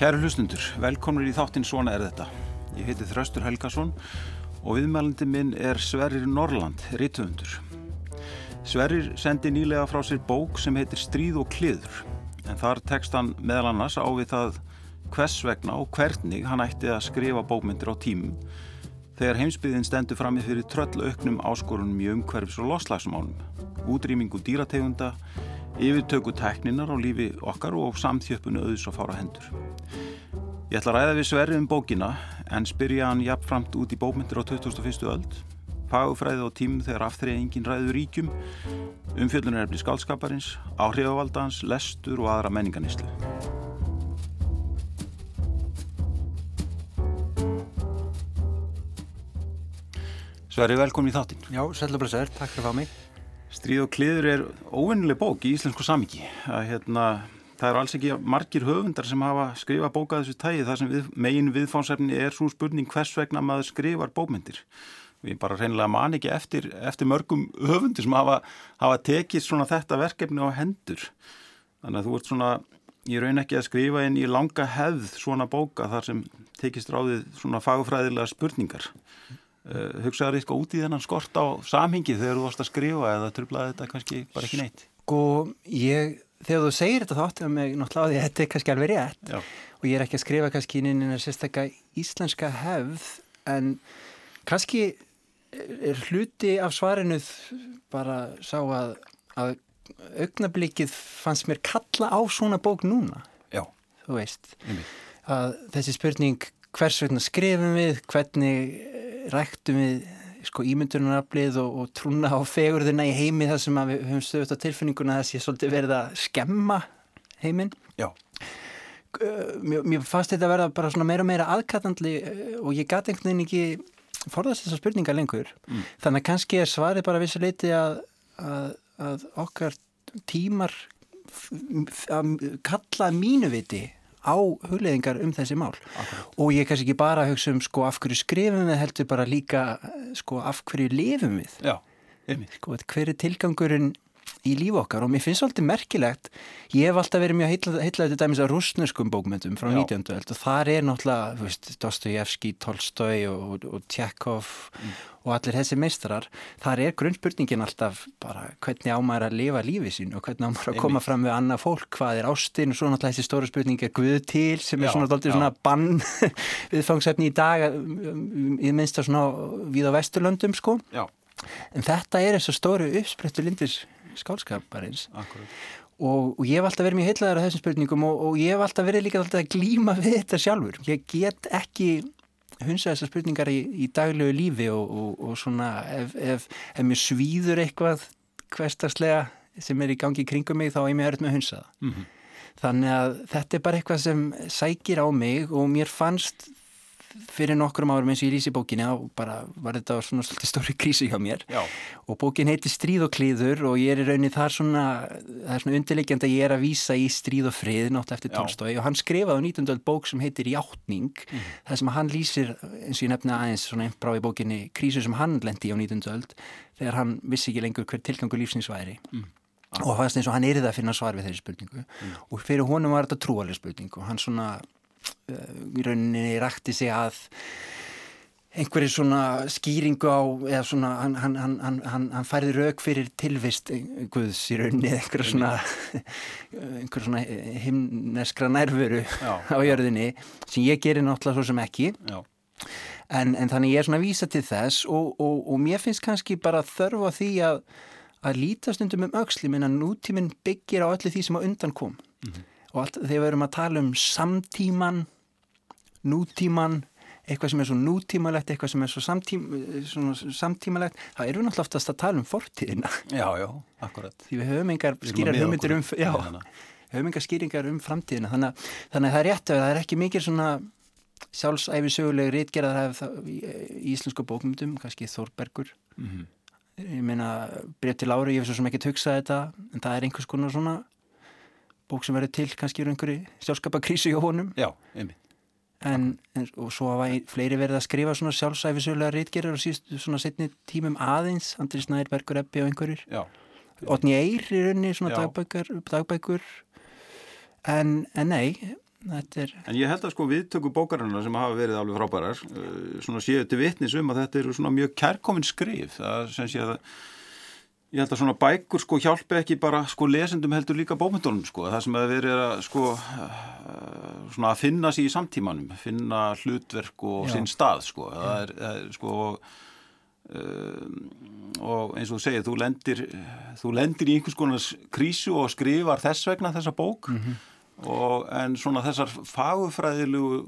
Kæru hlustundur, velkomnur í þáttinn Svona er þetta. Ég heiti Þraustur Helgason og viðmælandi minn er Sverrir Norrland, rítuðundur. Sverrir sendi nýlega frá sér bók sem heitir Stríð og kliður en þar tekst hann meðal annars á við það hvers vegna og hvernig hann ætti að skrifa bókmyndir á tímum þegar heimsbyðin stendur framið fyrir tröllauknum áskorunum í umhverfis og loslagsmálum, útrýmingu dýrategunda, yfirtöku tekninar á lífi okkar og samþjöppunu auðs og fára hendur. Ég ætla að ræða við Sverri um bókina en spyrja hann jafnframt út í bókmyndir á 2001. öld, fagufræði á tímum þegar aftreyingin ræður ríkjum, umfjöldunarefni skálskaparins, áhrifavaldans, lestur og aðra menninganislu. Sverri, velkomin í þáttinn. Já, sælur bara sér, takk fyrir að fá mig. Stríð og kliður er óvinnileg bók í íslensku samíki. Hérna, það er alls ekki margir höfundar sem hafa skrifað bókað þessu tægi þar sem við, megin viðfánsefni er svo spurning hvers vegna maður skrifar bókmyndir. Við bara reynilega man ekki eftir, eftir mörgum höfundir sem hafa, hafa tekið svona þetta verkefni á hendur. Þannig að þú ert svona, ég raun ekki að skrifa inn í langa hefð svona bóka þar sem tekist ráðið svona fagfræðilega spurningar. Uh, hugsaður eitthvað út í þennan skort á samhengi þegar þú varst að skrifa eða trublaði þetta kannski bara ekki neitt? Sko, ég, þegar þú segir þetta þáttu að mig náttúrulega að þetta er kannski alveg rétt Já. og ég er ekki að skrifa kannski inn í eina sérstakka íslenska hefð en kannski er hluti af svarinuð bara sá að, að augnablikið fannst mér kalla á svona bók núna, Já, þú veist, einmitt. að þessi spurning hvers vegna skrifum við, hvernig ræktum við sko ímyndunaraflið og, og trúna á fegurðina í heimi þar sem við höfum stöðut á tilfinninguna að það sé svolítið verið að skemma heiminn. Já. Mér, mér fannst þetta að verða bara svona meira og meira aðkatandli og ég gati einhvern veginn ekki forðast þessar spurningar lengur. Mm. Þannig að kannski er svarið bara vissu leiti að, að, að okkar tímar að kalla mínu viti á hugleðingar um þessi mál. Akkurat. og ég kannski ekki bara hugsa um sko af hverju skrifum við heldur bara líka sko af hverju lifum við? Já, sko hver er tilgangurinn í líf okkar og mér finnst svolítið merkilegt ég hef alltaf verið mjög heitlaðið heitla til dæmis að rúsneskum bókmyndum frá Já. 19. öld og þar er náttúrulega þú veist, Dostojevski, Tolstói og, og, og Tjekov Mm. og allir þessi meistarar, þar er grunnspurningin alltaf bara hvernig ámæður að lifa lífi sín og hvernig ámæður að koma fram við annað fólk, hvað er ástin og svo náttúrulega þessi stóra spurning er Guð til sem er Já, svona svona bann viðfangsefni í dag í minnst að svona við á Vesturlöndum sko Já, En þetta er þessu stóru uppsprettu lindis skálskaparins og, og ég hef alltaf verið mjög heitlaður á þessum spurningum og, og ég hef alltaf verið líka alltaf að glíma við þetta sjálfur. Ég get ekki hunsa þessar spurningar í, í daglegu lífi og, og, og svona ef, ef, ef mér svíður eitthvað hverstagslega sem er í gangi kringum mig þá er mér öll með að hunsa það. Mm Þannig að þetta er bara eitthvað sem sækir á mig og mér fannst fyrir nokkrum árum eins og ég lýsi bókinni og bara var þetta svona svolítið stóri krísi hjá mér Já, og bókin heitir Stríð og klíður og ég er í rauninni þar svona það er svona undirleikjandi að ég er að vísa í Stríð og frið nátt eftir. Tolstói og hann skrifaði á 19. öld bók sem heitir Játning Mhm. þar sem hann lýsir eins og ég nefna aðeins svona einbrá í bókinni krísu sem hann lendi á 19. öld þegar hann vissi ekki lengur hver tilgangur lífsins væri Mhm. og fannst eins og hann erið að finna svar við þeirri spurningu og fyrir honum var þetta trúaleg spurning og hann svona í rauninni rakti sig að einhverju svona skýringu á eða svona hann, hann, hann, hann, færði rauk fyrir tilvist Guðs í rauninni einhverju svona einhverju svona himneskra nærveru Já. á jörðinni sem ég gerir náttúrulega svo sem ekki. En, en þannig ég er svona að vísa til þess og, og, og mér finnst kannski bara þörf á því að að líta stundum um öxli minna nútíminn byggir á öllu því sem á undan kom og allt, þegar við erum að tala um samtíman nútíman eitthvað sem er svo nútímalegt eitthvað sem er svo, samtím, svona samtímalegt þá erum við náttúrulega oftast að tala um fortíðina já, já, akkurat. því við höfum engar skýrar hugmyndir um já, höfum engar skýringar um framtíðina þannig, að- þannig að það er rétt að það er ekki mikil svona sjálfsæfi söguleg rítgerðar í, íslensku bókmyndum kannski Þórbergur Mhm. ég meina, breyf til ári, ég hef svo sem ekki tugsað þetta, en það er einhvers konar svona bók sem verður til kannski úr einhverju sjálfskapakrísu hjá honum. Já, einmitt. en, en, og svo hafa fleiri verið að skrifa svona sjálfsæfisögulega rítgerar og síðust svona setni tímum aðeins Andri Snær, Bergur Ebbi og einhverjur Já, Otni Eyr í rauninni svona dagbækur, dagbækur. En, en nei er... En ég held að sko viðtöku bókarinnar sem hafa verið alveg frábærar uh, svona séu til vittnis um að þetta eru svona mjög kærkominn skrif. Það sem sé að ég held að svona bækur sko hjálpi ekki bara sko lesendum heldur líka bómyndunum sko það sem að verið að sko uh, svona að finna sér í samtímanum finna hlutverk og Já. sinn stað sko. Það er, það er sko uh, og eins og þú segir þú lendir, þú lendir í einhvers konar krísu og skrifar þess vegna þessa bók. Mm -hmm og en svona þessar fagufræðilugu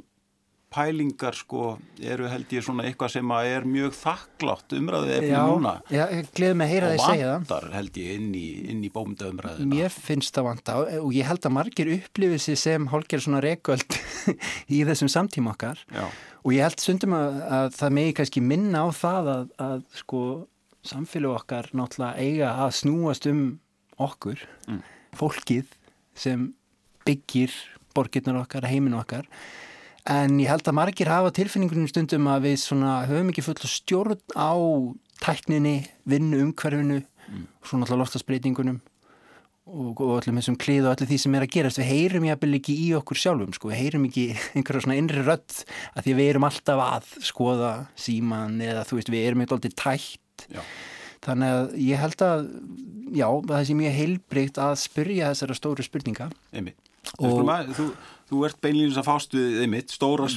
pælingar sko eru held ég svona eitthvað sem að er mjög þakklátt umræðið eftir núna. Já, og vandar held ég inn í, inn í bómda umræðina Mér finnst það vanda og ég held að margir upplifið sér sem hálfgerð svona reykvöld í þessum samtíma okkar. Já. og ég held sundum að, að það megi kannski minna á það að, að sko samfélag okkar náttúrulega eiga að snúast um okkur mm. fólkið sem byggir borgirnar okkar, heiminn okkar en ég held að margir hafa tilfinningunum stundum að við höfum ekki full stjórn á tækninni, vinnu, umhverfinu mm. svona alltaf lostasbreytingunum og, og öllum þessum klið og allir því sem er að gerast, við heyrum jáfnvel ekki í okkur sjálfum, sko, við heyrum ekki einhverja svona innri rödd að því við erum alltaf að skoða síman eða þú veist, við erum eitthvað alltaf tætt. Já. þannig að ég held að já, það sé mjög heilbreykt að spyrja þessara stóru spurninga. Einmitt. Og... Að, þú, þú ert beinlýnins að fást við einmitt stóra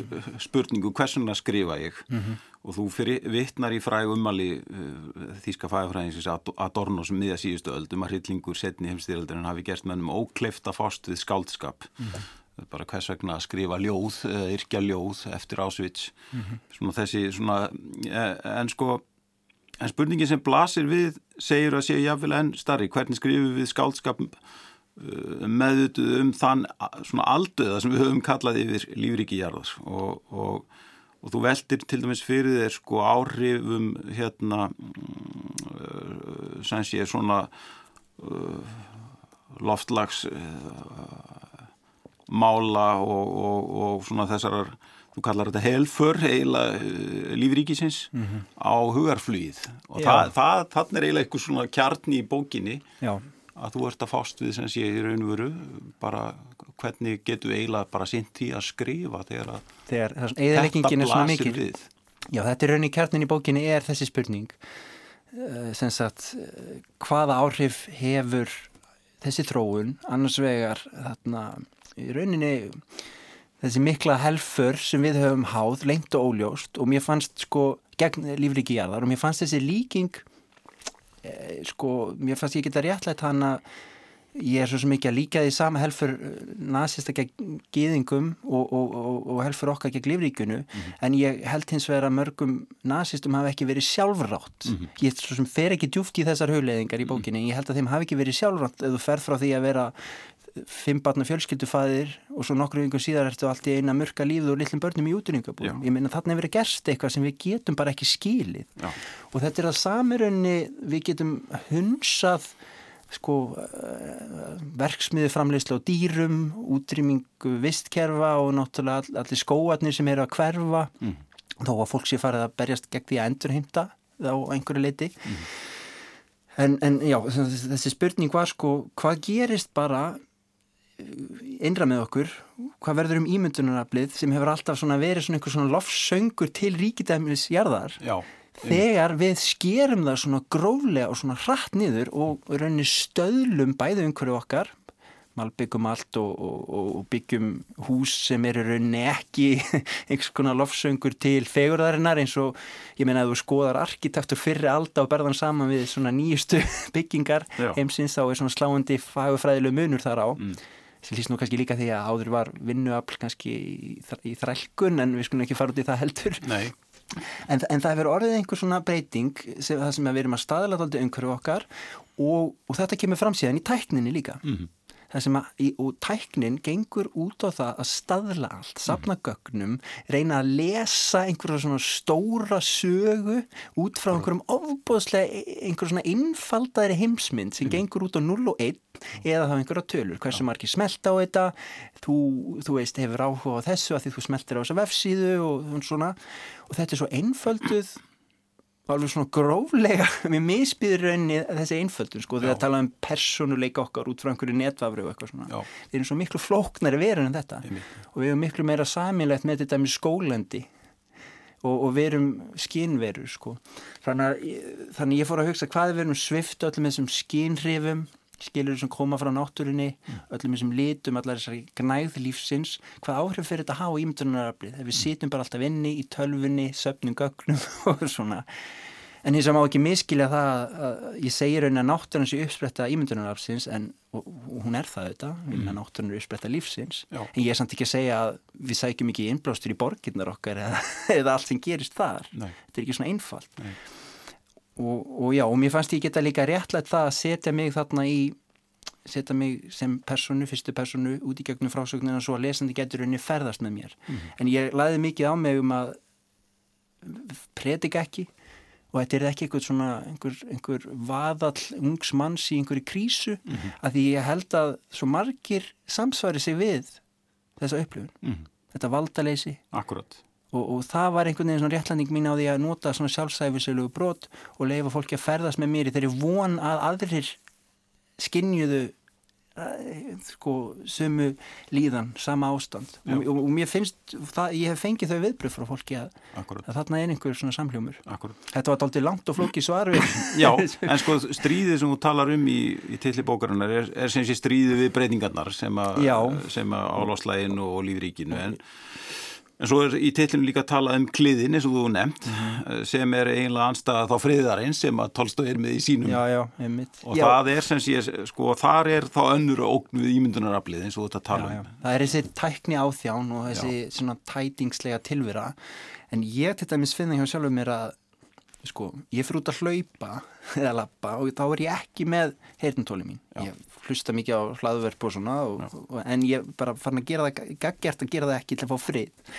spurningu hversun að skrifa ég mm -hmm. og þú fyrir, vittnar í fræg umali uh, þýska fæðafræðinsins Adorno sem miða síðustu öldum að hryllingur setni heimstýraldurinn hafi gert mennum ókleift að fást við skáldskap mm -hmm. bara hvers vegna að skrifa ljóð eða yrkja ljóð eftir ásvits mm -hmm. svona þessi svona e, en sko en spurningin sem blasir við segir að séu jáfnvel enn starri hvernig skrifum við skáldskap meðutuð um þann svona alduða sem við höfum kallað yfir lífriki jarðar. Og, og, og þú veldir til dæmis fyrir þér sko áhrifum hérna uh, sem sé svona uh, loftlags uh, mála og, og svona þessar þú kallar þetta helfur eiginlega uh, lífríkisins mm -hmm. á hugarflýð og það, það, það er eiginlega eitthvað svona kjarni í bókinni. Já að þú ert að fást við sem sé í raun og veru bara hvernig getur eiginlega bara sýnt því að skrifa þegar að þegar, þetta blasir við? Já, þetta er raun í kjarnin í bókinni er þessi spurning. Uh, sem sagt uh, hvaða áhrif hefur þessi þróun annars vegar þarna í rauninni þessi mikla helfur sem við höfum háð lengt og óljóst og mér fannst sko gegn lífriki jarðar og mér fannst þessi líking Eh, sko, mér fannst ég geta réttlægt hann að ég er svo sem ekki að líka því sama helfur eh, nazista gegn gýðingum og, og, og, og helfur okkar gegn lífríkunu mm -hmm. en ég held hins vegar að mörgum nazistum hafi ekki verið sjálfrátt mm -hmm. ég svo sem fer ekki djúft í þessar hugleðingar í bókinni, mm -hmm. ég held að þeim hafi ekki verið sjálfrátt ef þú fer frá því að vera fimm barna fjölskyldufæðir og svo nokkru yngur síðar ertu allt í eina mörka lífið og lillum börnum í útrýningabúðum ég meina þarna hefur verið gerst eitthvað sem við getum bara ekki skilið Já. og þetta er að samirunni við getum hunsað sko uh, verksmiðu framleyslu á dýrum útrýmingu vistkerfa og náttúrulega allir skóatnir sem eru að hverfa mm. þó að fólk sé farið að berjast gegn því að endurheimta á einhverju leiti mm. en, en já, þessi spurning var sko hvað gerist bara innra með okkur hvað verður um ímyndunaraflið sem hefur alltaf verið svona einhver svona lofsöngur til ríkidæmis jarðar? Já, þegar við skerum það svona gróflega og svona hratt niður og raunir stöðlum bæðu umhverju okkar malbyggjum allt og, og, og byggjum hús sem eru rauninni ekki einhvers konar lofsöngur til fegurðarinnar eins og ég meina að þú skoðar arkitektur fyrri alda og berðan saman við svona nýjustu byggingar Já. heimsins þá er svona sláandi fagufræðilegu munur þar á. Mm sem hlýst nú kannski líka því að áður var vinnuafl kannski í, í þrælkun en við skulum ekki fara út í það heldur. En, en það hefur orðið einhver svona breyting sem, það sem við erum að staðla alltaf umhverju okkar og, og þetta kemur fram síðan í tækninni líka. Mm -hmm það sem að, og tæknin gengur út á það að staðla allt, sapna gögnum, reyna að lesa einhverja svona stóra sögu út frá einhverjum ofbóðslega, einhverjum svona innfaldari heimsmynd sem mm. gengur út á 0 og 1 eða þá einhverja tölur, hversu margir smelta á þetta, þú, þú veist, hefur áhuga á þessu að því þú smeltir á þessa vefsíðu og svona, og þetta er svo einfölduð alveg svona gróflega mér misbyður rauninni þessi einföldun sko þegar Já. að tala um persónuleik okkar út frá einhverju netvafri og eitthvað svona Já. við erum svo miklu flóknari verið en þetta og við erum miklu meira samilegt með þetta með skólandi og, og við erum skinverur sko þannig að, þannig að ég fór að hugsa hvað við erum svift öllum þessum skinhrifum skilur sem koma frá náttúrunni öllum þessum litum, allar þessari gnægð lífsins, hvað áhrif fyrir þetta að hafa ímyndunaraflið, ef við sitjum bara alltaf inni í tölvunni, söfnum gögnum og svona en þess að má ekki miskilja það að, ég segir raunin að náttúrun sé uppspretta ímyndunarafsins en og, og hún er það þetta, mm. náttúrun er uppspretta lífsins Já. en ég er samt ekki að segja að við sækjum ekki innblástur í borginnar okkar eða, eða allt sem gerist þar Nei. þetta er ekki svona einfalt Nei. Og, og já, og mér fannst ég geta líka réttlætt það að setja mig þarna í setja mig sem personu, fyrstu personu út í gegnum frásögnina svo að lesandi getur henni ferðast með mér. En ég laði mikið á mig um að predika ekki og þetta er ekki einhver svona einhver, einhver vaðall ungs manns í einhverju krísu að því ég held að svo margir samsvari sig við þessa upplifun, Mhm. þetta valdaleysi. Akkurat. Og, og það var einhvern veginn svona réttlæning mín á því að nota svona sjálfsæfislegu brot og leifa fólki að ferðast með mér í þeirri von að aðrir skinjuðu eh, sko sömu líðan, sama ástand. Og, og, og mér finnst það, ég hef fengið þau viðbröð frá fólki að, að þarna er einhver svona samhljómur. Akkurat. þetta var dálítið langt og flóki svar við Já, en sko stríðið sem þú talar um í, í tilli bókarinnar er, er sem sé stríðið við breytingarnar sem, að áláslægin og lífríkinu en, en svo er í tillinu líka talað um kliðin eins og þú nefnt Mhm. sem er eiginlega anstæða þá friðarinn sem að Tolstóð er með í sínum. Já, já, og já, það er sem sé, sko, þar er þá önnur ógn við ímyndunaraflið eins og að tala um. það er þessi tækni áþján og þessi svona tætingslega tilvera. En ég til dæmis finna hjá sjálfur mér að sko, ég fyrir út að hlaupa eða lappa og þá er ég ekki með heyrntóli mín, ég hlusta mikið á hlaðverp og svona og, og, en ég bara farin að gera það, gaggjart að gera það ekki til að fá frið.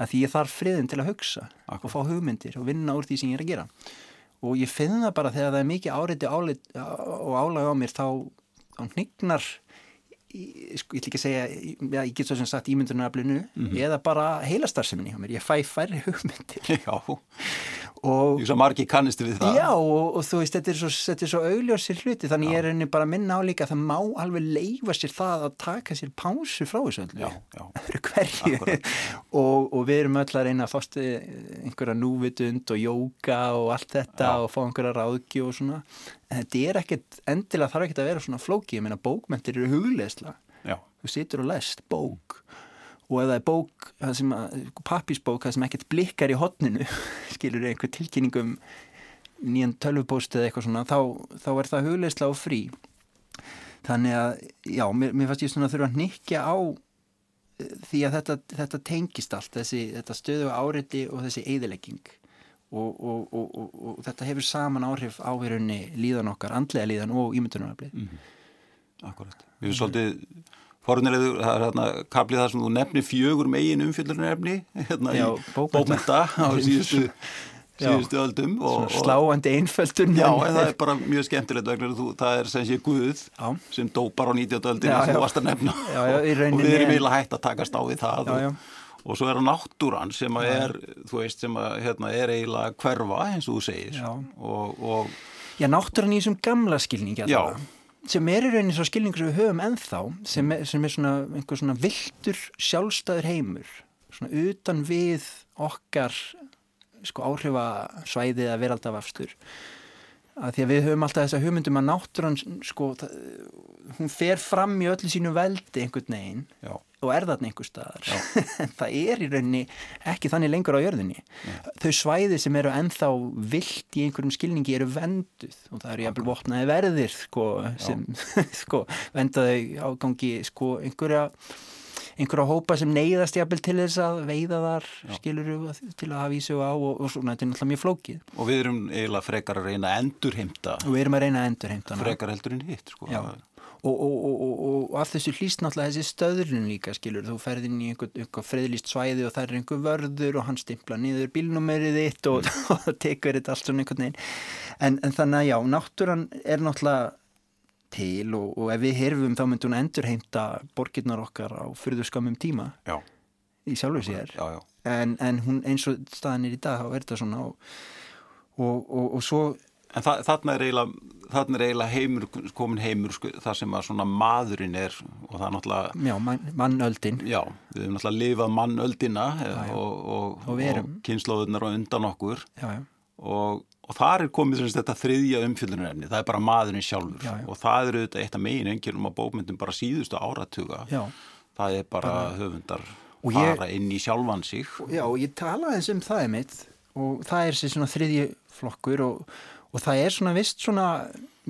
Að því ég þarf friðin til að hugsa Akkurat. og fá hugmyndir og vinna úr því sem ég er að gera. Og ég finn það bara þegar það er mikið áriti álit, og álag á mér þá, hnignar sko, ég ætla ekki að segja já, ég get svo sem sagt ímyndunaraflinu eða bara heilastarseminni hjá mér, ég fæ færri hugmyndir Já, og ég svo margi kannistu við það Já, og, og þú veist, þetta er svo, svo augljósir hluti, þannig ég er henni bara að minna á líka að það má alveg leifa sér það að taka sér pásu frá þessu öllu. Já, já. Hverju. Og, og við erum öll að reyna að fást við einhverja núvitund og jóka og allt þetta Já. og fá einhverja ráðgju og svona. En þetta er ekkit, endilega þarf ekkit að vera svona flóki, ég meina bókmentir eru hugleisla. Þú situr og lest bók og ef það er bók, pappisbók, það sem ekkert blikkar í hotninu, skilur einhver tilkynningum nýjan tölvupóst eða eitthvað svona, þá, þá er það hugleisla og frí. Þannig að, já, mér, mér fannst ég svona að þurfa að nikja á eh, því að þetta, þetta tengist allt, þessi, þetta stöðu áriti og þessi eyðilegging og, og, og, og, og þetta hefur saman áhrif á í rauninni líðan okkar, andlega líðan og ímyndunaraflið. akkurat Við erum svolítið forunilegður, það er hérna kaplið það sem þú nefnir fjögur megin umfjöldunarefni hérna Já, í bókmenta á síðustu, síðustu öldum og, sláandi einföldun. Já, en- það er bara mjög skemmtilegt vegna þú, það er sem sé Guð Já. sem dópar á 19. öldinu Já, sem já. þú varst að nefna Já, já, í og við erum eiginlega hægt að takast á við það. Og, og svo er náttúran sem að er, þú veist, sem að hérna, er eiginlega hverfa eins og þú segir. Já. og, og Já, náttúran í þessum gamla skilningi sem er í rauninni svo skilningur sem við höfum ennþá, sem er, sem er svona einhver svona viltur sjálfstæður heimur, svona utan við okkar sko áhrifa svæði eða veraldafafstur að því að við höfum alltaf þessa hugmyndum að náttúran sko, hún fer fram í öllu sínu veldi einhvern veginn já, og er þarna einhver staðar. En það er í rauninni ekki þannig lengur á jörðinni. Þau svæði sem eru ennþá vilt í einhverjum skilningi eru venduð og það eru jafnvel vopnaði verðir sko, sem sko, vendaði ágangi sko, einhverja einhverja hópa sem neyðast jafnvel til þess að veiða þar skiluru til að hafa í sig á og, og svona, þetta er náttúrulega mjög flókið. Og við erum eiginlega frekar að reyna að endurheimta og við erum að reyna að endur heimtana frekar heldur en hitt sko. Já. og, og, og, og, og af þessu hlýst náttúrulega þessi stöðlun líka skilur, þú ferð inn í einhver, einhver friðlýst svæði og það er einhver vörður og hann stimpla niður bílnúmerið þitt og, og það tekur þetta allt svona einhvern veginn. En, en þannig að já, náttúran er náttúrulega til og, og ef við hirfum þá myndi hún endurheimta borgirnar okkar á fyrðu skamum tíma já, í sjálfu sér já, já. en, en hún eins og staðan er í dag þá er þetta svona og, og, og, og svo En þa þarna er eiginlega, heimur, komin heimur sko, þar sem að svona maðurinn er og það er náttúrulega, já, mann, mannöldin já, við hefum náttúrulega lifað mannöldina já. og, og, Og erum. og kynnslóðunar og undan okkur já, já, og, og þar er komið sem sagt þetta þriðja umfjöldunarefni, það er bara maðurinn sjálfur. Já, já. og það eru þetta eitt af megin engjörnum á bókmyndum bara síðustu áratuga. Já. það er bara, höfundar Og ég- fara inn í sjálfan sig. Já, og ég tala eins um það er mitt og það er sér svona þriðji flokkur og, og það er svona vist svona,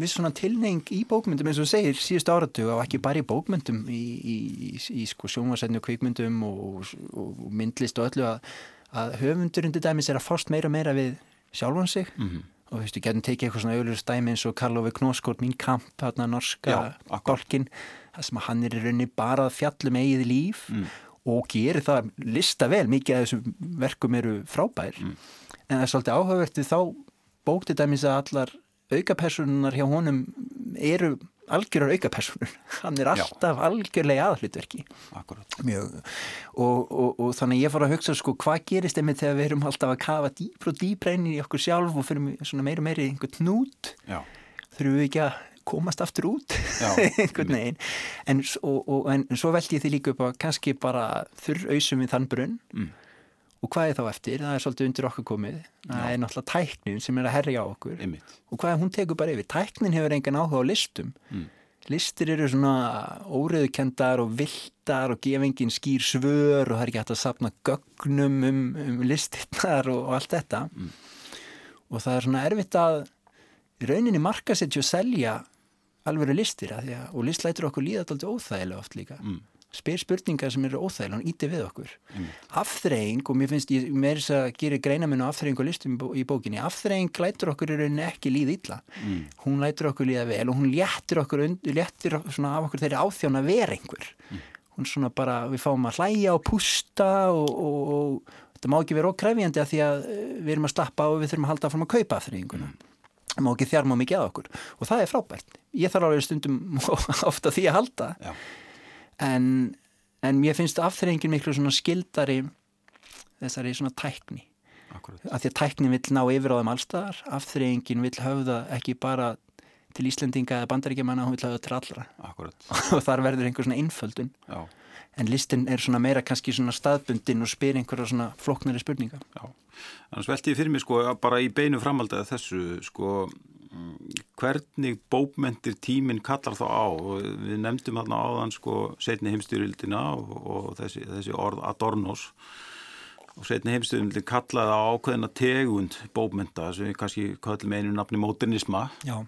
svona tilneying í bókmyndum eins og segir síðustu áratug og ekki bara í bókmyndum í, í, í, í sko sjónvarsetni og kvikmyndum og, og, og myndlist og öllu að, að höfundurinn til dæmis er að fást meira og meira við sjálfan sig Mhm. og þú veist, við getum tekið eitthvað svona auðlur stæmi eins og Karlofi Knoskort, mín kamp þarna norska golkin það sem að hann er í rauninni bara að fjallum eigið líf Mm. og gerir það lista vel, mikið af þessum verkum eru frábær Mm. en það er svolítið áhugavert við þá bókti dæmis að allar aukapersonunar hjá honum eru algjörar aukapersonur hann er Já. alltaf algjörlega aðhlutverki og, og, og þannig ég fór að hugsa sko hvað gerist einmitt þegar við erum alltaf að kafa dýpr og dýpr inn í okkur sjálf og fyrir meira í einhvern knút Já, þurfum við ekki að komast aftur út? Já, einhvern veginn. En, og, og, en svo veldi ég því líka upp að kannski bara þurr ausum við þann brunn. Mm. Og hvað er þá eftir, það er svolítið undir okkur komið. Það er náttúrulega tæknin sem er að herja á okkur. Einmitt. Og hvað er hún tekur bara yfir? Tæknin hefur engan áhuga á listum. Mm. listir eru svona óriðukendar og viltar og gefa engin skýr svör og það er ekki hægt að sapna gögnum um, um listirnar og, og allt þetta. Mm. og það er svona erfitt að rauninni markasetja og selja alveg listir að að, og list lætur okkur líða alltaf óþægilega oft líka. Mm. Spyr spurningar sem eru óþægilega hann íti við okkur. Einmitt. afþreying og mér finnst ég meir þess að gera greinamennu afþreying og listum í bó- í bókinni. Afþreying lætur okkur í rauninni ekki líða illa. Mm. hún lætur okkur líða vel og hún léttir okkur, léttir svona af okkur þeirri áþján að vera einhver. Hún svona bara, við fáum að hlæja og pústa og, og, og þetta má ekki vera ókrefjandi að því að eh, við erum að slappa og við þurfum að halda fram að kaupa afþreyinguna. Það má ekki þjarma mikið að okkur. Og það er frábært. Ég þarf alveg stundum ofta því að halda. Já, en, en mér finnst afþreyingin miklu svona skildari þessari svona tækni. Akkurat. Af því að tæknin vill ná yfir á þeim allstaðar afþreyingin vill höfða ekki bara til Íslendinga eða bandaríkjamanna hún vill höfða til allra. Akkurat, og þar verður einhver svona einföldun. Já, en listin er svona meira kannski svona staðbundin og spyr einhverja svona flóknari spurninga. Já. Annars velti ég fyrir mig sko að bara í beinu framhaldi að þessu sko hvernig bókmentir tíminn kallar þá á? Og við nefndum þarna áðan sko setni heimstyrildina og, og þessi, þessi orð Adornos. Og setni heimstyrildin kallaði á ákveðina tegund bókmenta sem við kannski kallum einu nafni módernisma já,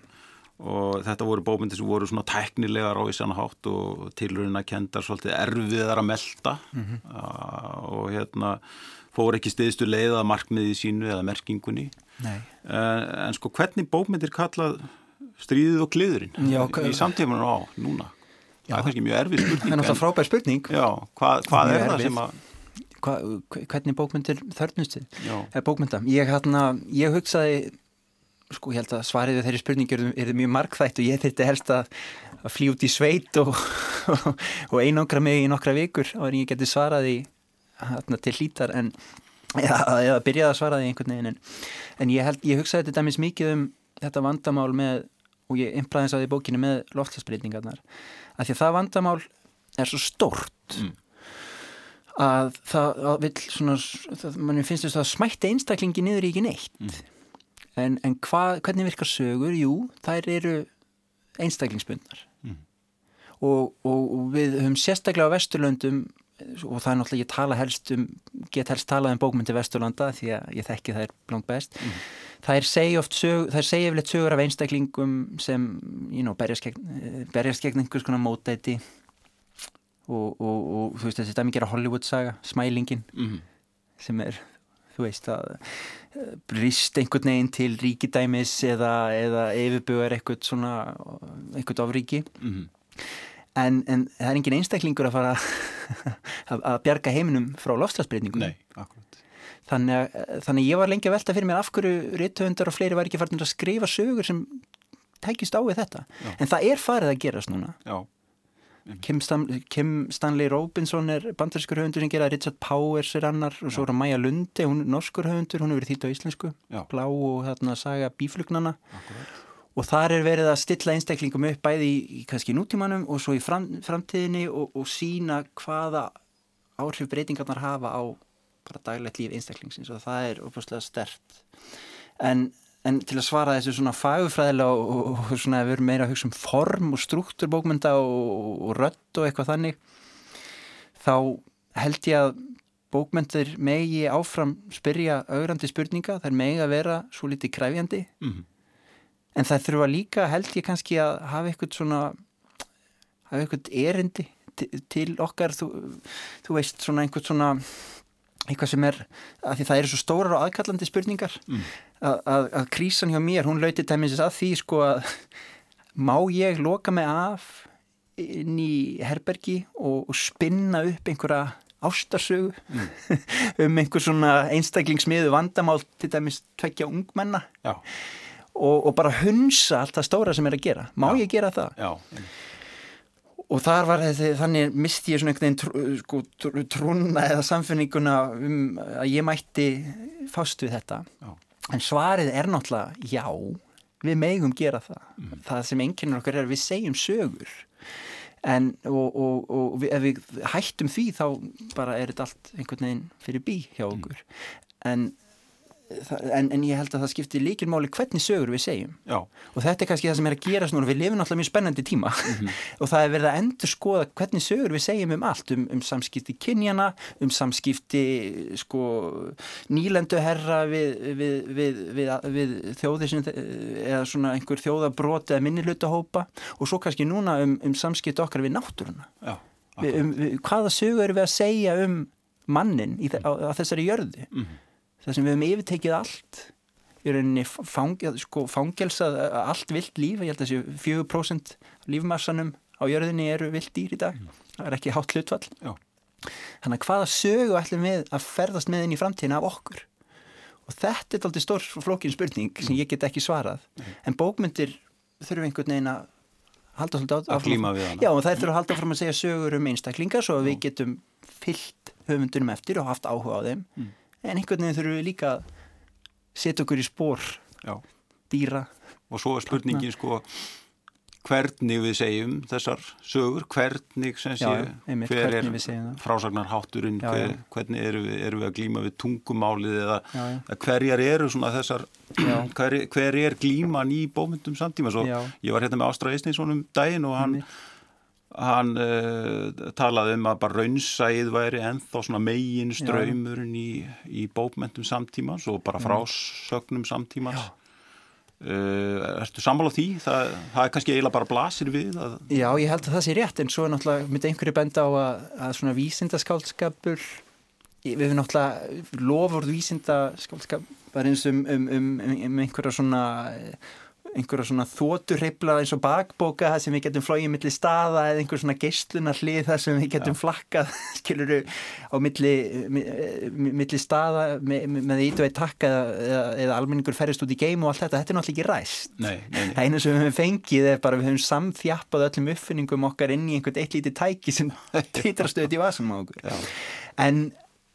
og þetta voru bókmyndir sem voru svona tæknilegar á ísana hátt og tilurina kendar svolítið erfiðar að melta. Og hérna fór ekki stiðstu leið að markmiði sínu eða merkingunni nei. En, en sko hvernig bókmyndir kallað stríðið og kliðurinn Já, í samtímanum á núna. Það er kannski mjög erfið það er spurning náttúrulega frábær spurning. Já, hvað, hvað er það erfið. sem að Hva, hvernig bókmyndir þörnustið já, er bókmynda ég, hérna, ég hugsaði sko ég held að svarið við þeirri spurningi er, er mjög markþætt og ég þurfti helst að, að flý út í sveit og, og einangra mig í nokkra vikur og ég geti svarað í hérna, til hlítar. En eða, byrjaði að svara því einhvern veginn en, en ég, held, ég hugsaði þetta dæmis mikið um þetta vandamál með og ég impraði þess að því bókinu með loftlagsbreytingarnar að því að það vandamál er svo stórt Mm. að það að vill svona, það, mann finnst þess að smætti einstaklingi niður í ekki neitt Mm. en, en hva, hvernig virkar sögur? Jú, þær eru einstaklingsbundnar Mm. og, og, og við höfum sérstaklega á Vesturlöndum og það er náttúrulega ég tala helst um get helst talað um bókmyndi Vesturlanda því að ég þekki það er blank best. Mm. þær segja oft sög, þær segja yfirleitt sögur af einstaklingum sem you know, berjast, gegn, berjast gegn einhvers konar mótæti og, og, og þú veist þessi dæmi gera Hollywood saga, smælingin mm, sem er, þú veist að eh, brist einhvern veginn til ríkidæmis eða, eða yfirbugar eitthvað svona eitthvað ofríki. Mm, en, en það er engin einstaklingur að fara að, að bjarga heiminum frá lofslagsbreytingum nei, akkurat. Þannig að, þannig að ég var lengi að velta fyrir mér af hverju rithöfundar og fleiri var ekki farin að skrifa sögur sem tækist á við þetta. Já. en það er farið að gerast núna. Já, Kim, Stan Kim Stanley Robinson er bandarískur höfundur sem gera Richard Powers er annar og svo er Maja Lundi, hún er norskur höfundur hún er verið þýtt á íslensku. Já. blá og þarna saga bíflugnana Akkurat. Og þar er verið að stilla einstaklingum upp bæði í, í kannski nútímanum og svo í fram, framtíðinni og, og sína hvaða áhrif breytingarnar hafa á bara daglegt líf einstaklingsins. Og það er opaslega stert en, en til að svara þessu svona fagufræðilega og, og, og svona við erum meira að hugsa um form og struktúr bókmynda og, rött og eitthvað þannig þá held ég að bókmyndir megi áfram spyrja augrandi spurninga, þær megi að vera svo litið kræfjandi Mm. En það þurfa líka held ég kannski að hafa eitthvað svona hafa eitthvað erindi til, til okkar. Þú, þú veist svona einhvern svona eitthvað sem er, að því það eru svo stórar og aðkallandi spurningar. Mm. að, krísan hjá mér, hún lauti tæmis að því sko að má ég loka mig af inn í herbergi og, og spinna upp einhverja ástarsögu um einhver svona einstaklingsmiðu vandamál til dæmis tvekja ungmenna? Já, og, og bara hunsa allt það stóra sem er að gera má Já. ég gera það? já, Og þar var þessi, þannig misti ég svona einhvern veginn trú, sko, trú, trúna eða samfinninguna um að ég mætti fást við þetta Já. en svarið er náttúrulega já, við megum gera það Mhm. það sem einkennir okkar er við segjum sögur en og, og, og við, ef við hættum því þá bara er þetta allt einhvern veginn fyrir bí hjá Mhm. okkur en, það- en, en ég held að það skiptir líkilmáli hvernig sögur við segjum. Já, og þetta er kannski það sem er að gerast núna. Við lifum náttúrulega mjög spennandi tíma. Og það er verið að endur skoða hvernig sögur við segjum um allt. Um, um samskipti kynjana, um samskipti sko nýlenduherra við, við, við, við, við þjóðir sem, eða svona einhver þjóðabrot eða minnilutahópa og svo kannski núna um, um samskipti okkar við náttúruna. Já, um, hvaða sögur við að segja um mannin í, á, á þessari jörðu? Mhm. Þar sem við hefum yfirtekið allt í rauninni sko, fangelsað allt vilt líf, ég held að þessi 4% lífmassanum á jörðinni eru vilt dýr í dag, það er ekki hátt hlutfall. Já. þannig að hvaða sögu ætlum við að ferðast með inn í framtíðina af okkur? Og þetta er aldrei stór flókin spurning sem ég get ekki svarað. En bókmyndir þurfum einhvern veginn að halda svolítið á- Að glíma við hana. Já, og þær þurfum að halda fram að segja sögur um einstaklingar svo að við getum fyllt höfundunum eftir og haft áhuga á þeim. Mm. En einhvern veginn þurfum við líka að setja okkur í spór já. dýra. Og svo er spurningin sko hvernig við segjum þessar sögur, hvernig sem sé, Já, einmitt, hver er frásagnarhátturinn, hver, hvernig erum við, erum við að glíma við tungumálið eða Já, já. hverjar eru svona þessar, hver, hver er glíman í bómyndum samtíma. Svo ég var hérna með Ástra Eisninsson um daginn og hann, hann uh, talaði um að bara raunsæð væri ennþá svona megin ströymurinn í, í bókmentum samtímans og bara frásögnum samtímans. Uh, ertu sammála því? Það, það er kannski eiginlega bara blasir við að, Já, ég held að það sé rétt en svo er náttúrulega myndi einhverju benda á að, að svona vísindaskálskapur við hefum náttúrulega lofurð vísindaskálskap bara eins um, um, um, um einhverja svona einhverja svona þóturreifla eins og bakbóka það sem við getum flóið milli staða eða einhver svona geislunar hlið þar sem við getum flakkað skiluru á milli, mi- mi- milli staða með, með ít og eitt takka eða, eða, almenningur ferist út í geim og allt þetta, þetta er náttúrulega ekki ræst nei, nei. Það einu sem við höfum fengið er bara við höfum samþjappað öllum uppfinningum okkar inn í einhvern eitt lítið tæki sem títrastöðt í vasanum á okkur. En,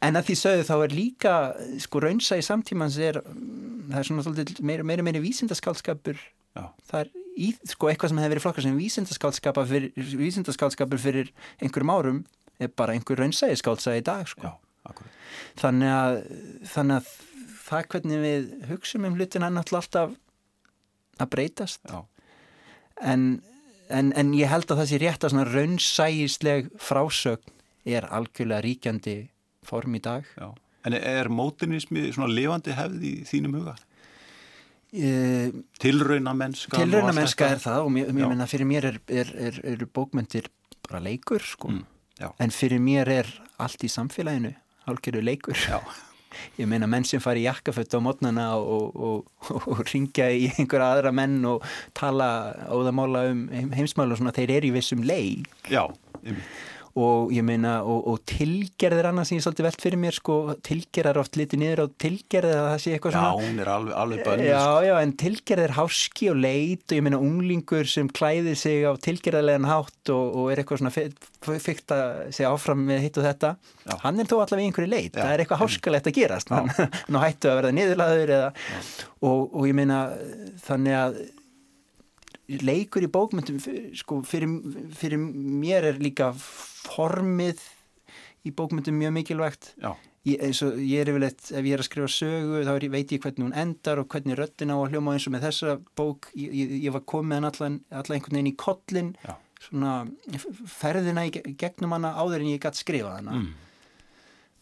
en að því sögðu þá er líka, sko raunsa í samtímans er, mm, það er svona svolítið meira meira, meira vísindaskálskapur, Já. það er í, sko eitthvað sem hefur verið flokkar sem vísindaskálskapur fyrir, vísindaskálskapur fyrir einhverjum árum er bara einhver raunsæði skálsaði í dag, sko. Já. Þannig að, þannig að það hvernig við hugsaum um er náttúrulega alltaf að breytast Já, en, en, en ég held að það sé rétt að svona raunsægisleg frásögn er algjörlega ríkjandi form í dag já. En er mótinismi svona lifandi hefð í þínum huga? e, Tilrauna mennska? tilrauna mennska er það og mér, mér menna fyrir mér er, er, er, eru bókmyndir bara leikur sko Mm, en fyrir mér er allt í samfélaginu algjörðu leikur Já, ég meina menn sem fari í jakkafött á mótnana og, og, og, og ringja í einhverja aðra menn og tala óðamála um heim- heimsmál og svona þeir eru í vissum leik já, einmitt. Og ég meina og, og tilgerðir annars sem ég svolítið velt fyrir mér sko, tilgerðar oft litið niður á tilgerðir að það sé eitthvað Já, svona hún er alveg, alveg bönnuð Já, sko. já, en tilgerðir háski og leit og ég meina unglingur sem klæðir sig á tilgerðarlegan hátt og, og er eitthvað svona fyrkt að segja áfram með hitt og þetta Já. hann er þó allavega einhverju leit, Já. það er eitthvað háskalegt að gerast hann, hann hættu að verða niðurlaður eða, og, og ég meina þannig að leikur í bókmyndum sko, fyrir, fyrir mér er líka formið í bókmyndum mjög mikilvægt. Ég, og ég er yfirleitt ef ég er að skrifa sögu þá er, veit ég hvernig hún endar og hvernig röddin á að hljóma eins og með þessa bók. Ég, ég, var komið hann allan, allan einhvern veginn í kollin já, svona ferðina í ge- gegnum hana áður en ég gætt skrifa hana. Mm,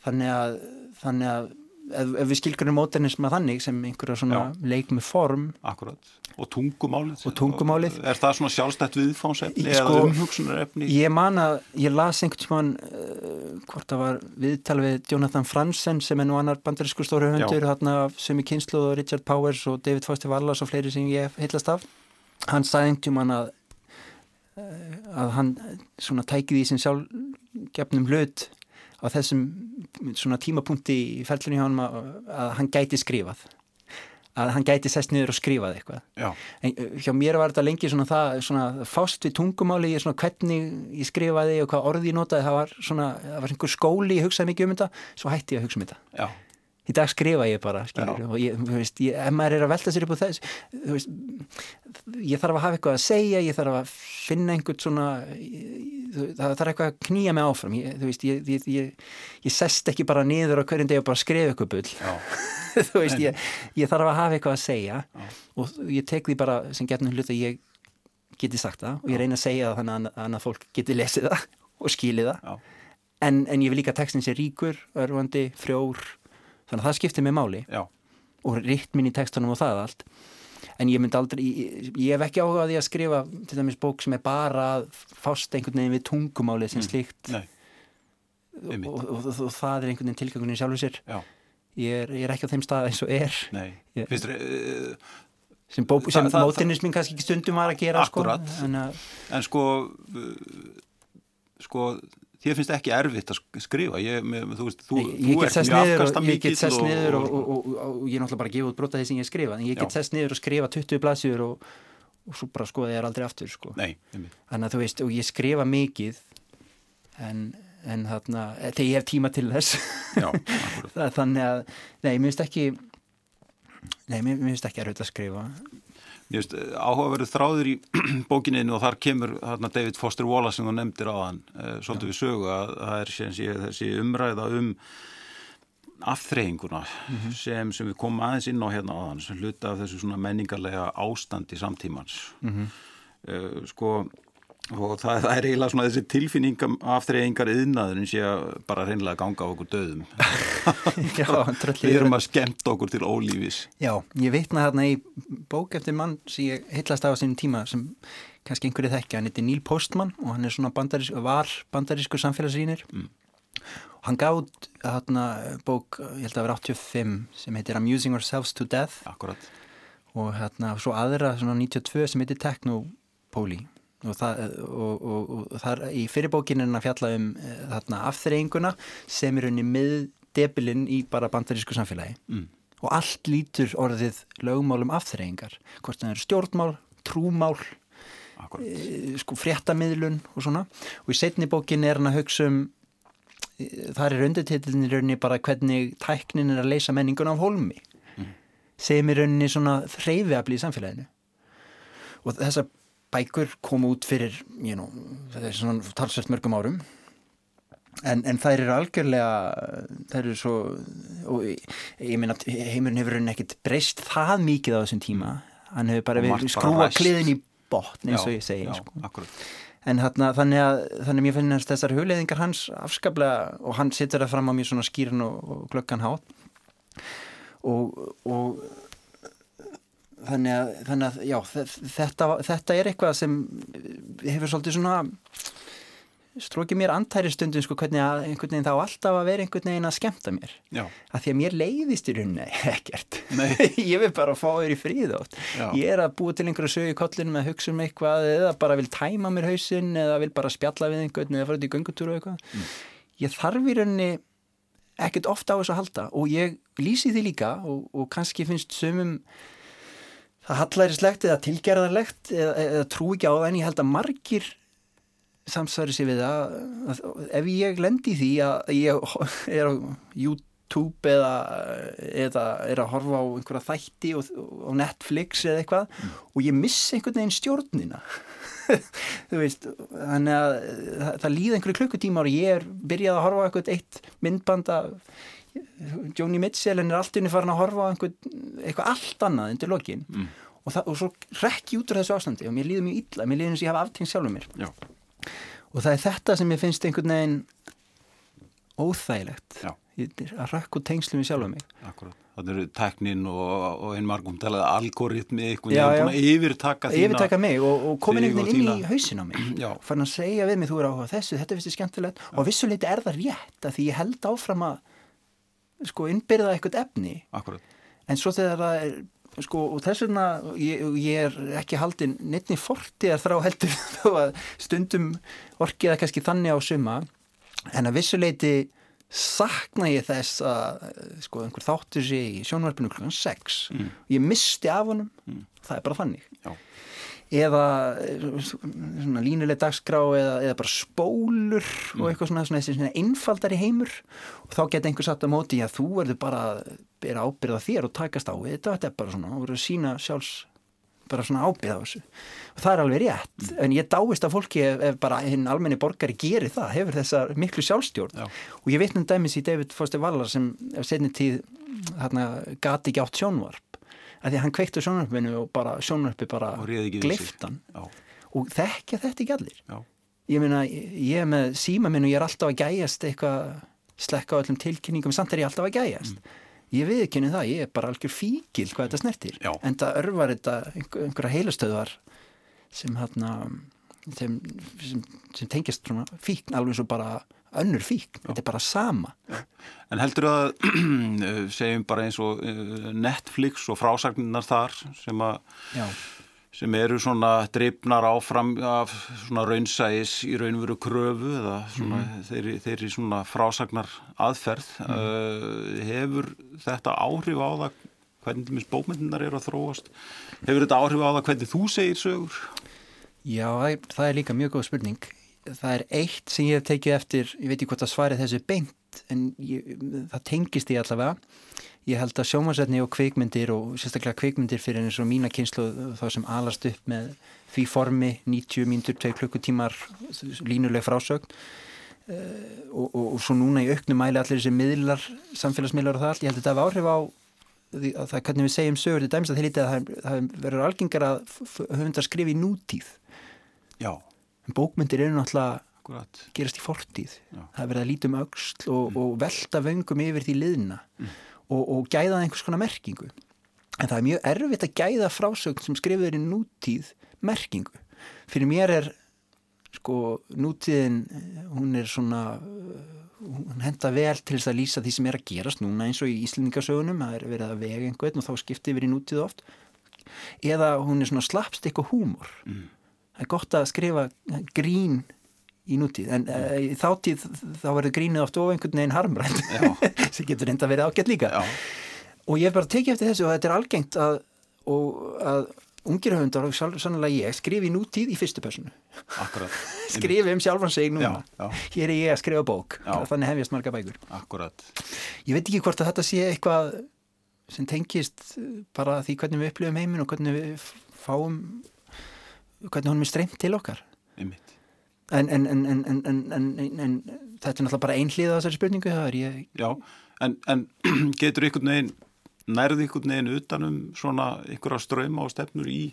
þannig að, þannig að ef, ef við skilgurnum móternisma þannig sem einhverja svona leik með form. Akkurat. Og tungumálið. Og tungumálið. Er það svona sjálfstætt viðfánsefni Í- eða sko, umhugsunarefni? Ég man að ég las einhvern tímann uh, hvort það var viðtal við Jonathan Franzen sem er nú annar bandarísku stóru hundur sem í kynslu og Richard Powers og David Foster Wallace og fleiri sem ég heillast af. Hann sagði einhvern tímann að uh, að hann svona tækið í sin sjálfgefnum hlut á þessum svona tímapunkti í ferlunni hjá hann að, að hann gæti skrifað. Að hann gæti sest niður og skrifað eitthvað. Já, En uh, hjá mér var þetta lengi svona það, svona fást við tungumáli, ég svona hvernig ég skrifaði og hvað orði ég notaði, það var svona, það var einhver skóli, ég hugsaði mikið um þetta, svo hætti ég að hugsa um þetta. já, Í dag skrifa ég bara, skilur, og ég, veist, ég, ef maður er að velta sér upp á þess, veist, ég þarf að hafa eitthvað að segja, ég þarf að finna einhvern svona, það þarf eitthvað að knýja mig áfram, ég, veist, ég, ég, ég, ég sest ekki bara niður á hverjum degi og bara skrifa eitthvað bull. Veist, ég, ég þarf að hafa eitthvað að segja Já. og ég tek því bara sem getnum hlut að ég geti sagt það og ég reyna að segja það þannig að annað fólk geti lesið það og skilið það. En, en ég vil líka að textin sé ríkur, örfandi, frjór þannig að það skiptir mig máli. Já, og rittminn í textunum og það allt. En ég myndi aldrei, ég, ég hef ekki áhugað því að skrifa til dæmis bók sem er bara að fást einhvern veginn við tungumálið sem slíkt. Nei, og, og, og, og það er einhvern veginn tilgangunni sjálfur sér. Ég er, ég er ekki á þeim stað eins og er. Ég- Finnst þér, uh, sem, bó, Það- sem það- mótinismin kannski ekki stundum var að gera Akkúrat. sko, en en sko uh, sko þér finnst ekki erfitt að sk- skrifa. Ég, með, þú veist, þú, ég, þú ég get ert mjög afkasta ég get sest niður og, og, og, og, ég er náttúrulega bara að gefa út brota því sem ég skrifa en ég get Já. sest niður og skrifa 20 blaðsjur og, og svo bara skoða ég er aldrei aftur sko. nei, þannig að þú veist, og ég skrifa mikið en, en þarna þegar ég hef tíma til þess. Já, Það- þannig að, nei, mér finnst ekki nei, mér finnst ekki erfitt að skrifa Eh, áhugaverið þráður í bókininu og þar kemur þarna David Foster Wallace sem þú nefndir á hann uh, svolítið við sögu að það er sé, þessi umræða um afþreyinguna sem, sem við komum aðeins inn á hérna á hann sem hluta af þessu svona menningarlega ástandi samtímans. Mhm. uh, sko og það, það er eiginlega svona þessi tilfinningam afþreyingar yðnaðurinn sé að bara reynilega ganga á okkur döðum. Já, við erum að skemmt okkur til ólífis. Já, ég vitna þarna í bók eftir mann sem ég heitlast af á sínum tíma sem kannski einhverju þekkja, hann heitir Neil Postman og hann er svona bandarísk, var bandarísku samfélagsrýnir. Mm. og hann gátt þarna bók, ég held að vera 85 sem heitir Amusing Ourselves to Death. Akkurat, og hérna svo aðra svona 92 sem heitir Technopoli og það, og, og, og, og þar í fyrirbókin er að fjalla um eh, þarna afþreyinguna sem er unni miðdebilinn í bara bandarísku samfélagi. Mm. og allt lítur orðið lögmálum afþreyingar. Hvort það eru stjórnmál, trúmál e, sko fréttamiðlun og svona. Og í setni bókin er hann að hugsa um e, þar er undirtitlinni rauninni bara hvernig tæknin er að leysa menningun af holmi sem er rauninni svona hreyfiafli í samfélaginu. Og þessar bækur koma út fyrir you know, þetta er svona talsvert mörgum árum. En, en þær eru algjörlega þær eru svo og ég, meina heimurinn hefur rauninni ekkit breyst það mikið á þessum tíma. Hann hefur bara verið skrúa kliðin í botn eins og ég segi já, sko. en þarna, þannig að þannig að mér finnast þessar hugleðingar hans afskaplega og hann setur það fram á mér svona skýrin og, og glöggan hátt. Og, og þannig að, þannig að já, þe- þetta, þetta er eitthvað sem hefur svolítið svona strókið mér antæri stundum sko hvernig að einhvern veginn þá alltaf að vera einhvern veginn að skemta mér Já. að því að mér leiðist í rauninni ekkert ég vil bara fá þér í fríð Já. ég er að búa til einhverju sögu í kollinum að hugsa um eitthvað eða bara vil tæma mér hausinn eða vil bara spjalla við einhvern eða fara út í göngutúru eitthvað Mm. ég þarf í rauninni ekkert ofta á þessu að halda og ég lýsi því líka og, og kannski finnst sumum það hallærislegt eða tilgerðarlegt eða, eða trú ekki á það en ég held að margir samsværi sér við það. Að, ef ég lendi því að ég er á YouTube eða, eða er að horfa á einhverja þætti og, og Netflix eða eitthvað og ég missi einhvern veginn stjórnina. Þú veist þannig að það, það líða einhverju klukkutíma og ég er byrjað að horfa eitthvað eitt myndband af Joni Mitchell en er allt unni farin að horfa á einhver, eitthvað allt annað undir lokin Mm. og, það, og svo rekki út úr þessu ástandi og mér líður mjög illa, mér líður eins og ég hafa aftengt sjálfur mér Já. og það er þetta sem ég finnst einhvern veginn óþægilegt Já. Ég að rökk úr tengslu við sjálfur mig Akkurat. Það eru teknin og, og einn margum talaði algoritmi, Já, já. búin að yfirtaka þína. yfirtaka mig og, og komin einhvern og veginn inn í hausin á mig Já. fann að segja við mig þú er áhuga á þessu, þetta finnst þið skemmtilegt og að vissuleiti er það rétt að því ég held áfram að sko innbyrða eitthvað efni Akkurat. en svo þegar það er sko og þess vegna ég, ég er ekki haldin neittni fortið þrá heldur þó að stundum orkið það kannski þannig á suma en að vissuleiti sakna ég þess að sko einhver þáttur sig í sjónvarpinu klukkan 6 Mm. ég misti af honum það er bara þannig Já. Eða eh, svona línuleg dagskrá eða, eða bara spólur Mm. og eitthvað svona, svona, svona einfaldari heimur og þá geta einhver satt á móti að þú verður bara að bera ábyrða þér og takast á við þetta, þetta er bara svona, þú verður að sína sjálfs bara svona ábyrða á þessu og það er alveg rétt, Mm. en ég dáist að fólki ef, ef bara hinn almenni borgari gerir það hefur þessa miklu sjálfstjórn Já. og ég veit um dæmis í David Foster Waller sem setni tíð gati ekki átt sjónvarp að því að hann kveikti á sjónvarpinu og bara sjónvarpi bara gleiftan og þekkja þetta ekki allir? Já. ég meina, ég er með síma minn og ég er alltaf að gæjast eitthvað slekka á öllum tilkynningum, samt er ég alltaf að gæjast. Ég viðkynni það, ég er bara algjör fíkil hvað þetta snertir, Já. en það örvar þetta einhver, einhverja heilastöðvar sem hérna sem, sem, sem tengjast fíkn alveg svo bara önnur fíkn þetta er bara sama En heldur að, segjum bara eins og eh, Netflix og frásagninnar þar sem, að, sem eru svona drifnar áfram af svona raunsæis í raunveru kröfu eða svona þeirri, þeirri svona frásagnar aðferð. Mm. hefur þetta áhrif á það hvernig til bókmyndinar eru að þróast? Hefur þetta áhrif á það hvernig þú segir sögur? já það er líka mjög góð spurning það er eitt sem ég hef tekið eftir ég veit ekki hvort að svarið þessu beint en ég, það tengist í allavega. Ég held að sjómasætni og kvikmyndir og sérstaklega kvikmyndir fyrir eins og mína kynslu þá sem alast upp með því formi 90 mínútur, 2 klukkutímar línuleg frásögn. Uh, og, og, og svo núna í auknum mæli allir þessi miðlar, samfélagsmiðlar og það allt, ég held að þetta hafi áhrif á það hvernig við segjum sögur til dæmis að það, það verður algengar að höfundar skrifa í nútíð. Já, en bókmyndir eru náttúrulega akkurat. gerast í fortíð. Já. það er verið að lítum öxl og, og velta vöngum yfir því liðna og, og gæða einhvers konar merkingu. En það er mjög erfitt að gæða frásögn sem skrifur í nútíð merkingu. Fyrir mér er sko nútíðin eh, hún er svona eh, hún henda vel til þess að lýsa því sem er að gerast núna eins og í Íslendingasögunum. Það er verið að vega einhvern og þá skipti yfir í nútíð oft. Eða hún er svona slapstick og húmor. Mm. Það er gott að skrifa grín í nútíð en uh, í þáttíð þá verður grínið oft of einhvern veginn harmrænt sem getur enda verið ágætt líka. Já, og ég hef bara tekið eftir þessu og þetta er algengt að, og, að ungir höfundar og sannlega ég skrifi í nútíð í fyrstu personu. Skrifi um sjálfan sig núna. Já, já. hér er ég að skrifa bók. Já. þannig hefjast marga bækur. Akkurat. ég veit ekki hvort að þetta sé eitthvað sem tengist bara því hvernig við upplifum heiminn og hvernig við fáum hvernig honum er streymt til okkar Einmitt. en, en, en, en, en, en, en, en þetta er náttúrulega bara einhlið á þessari spurningu er ég, Já, en, en getur ykkur neginn, nærði ykkur neginn utanum svona á ströma og stefnur í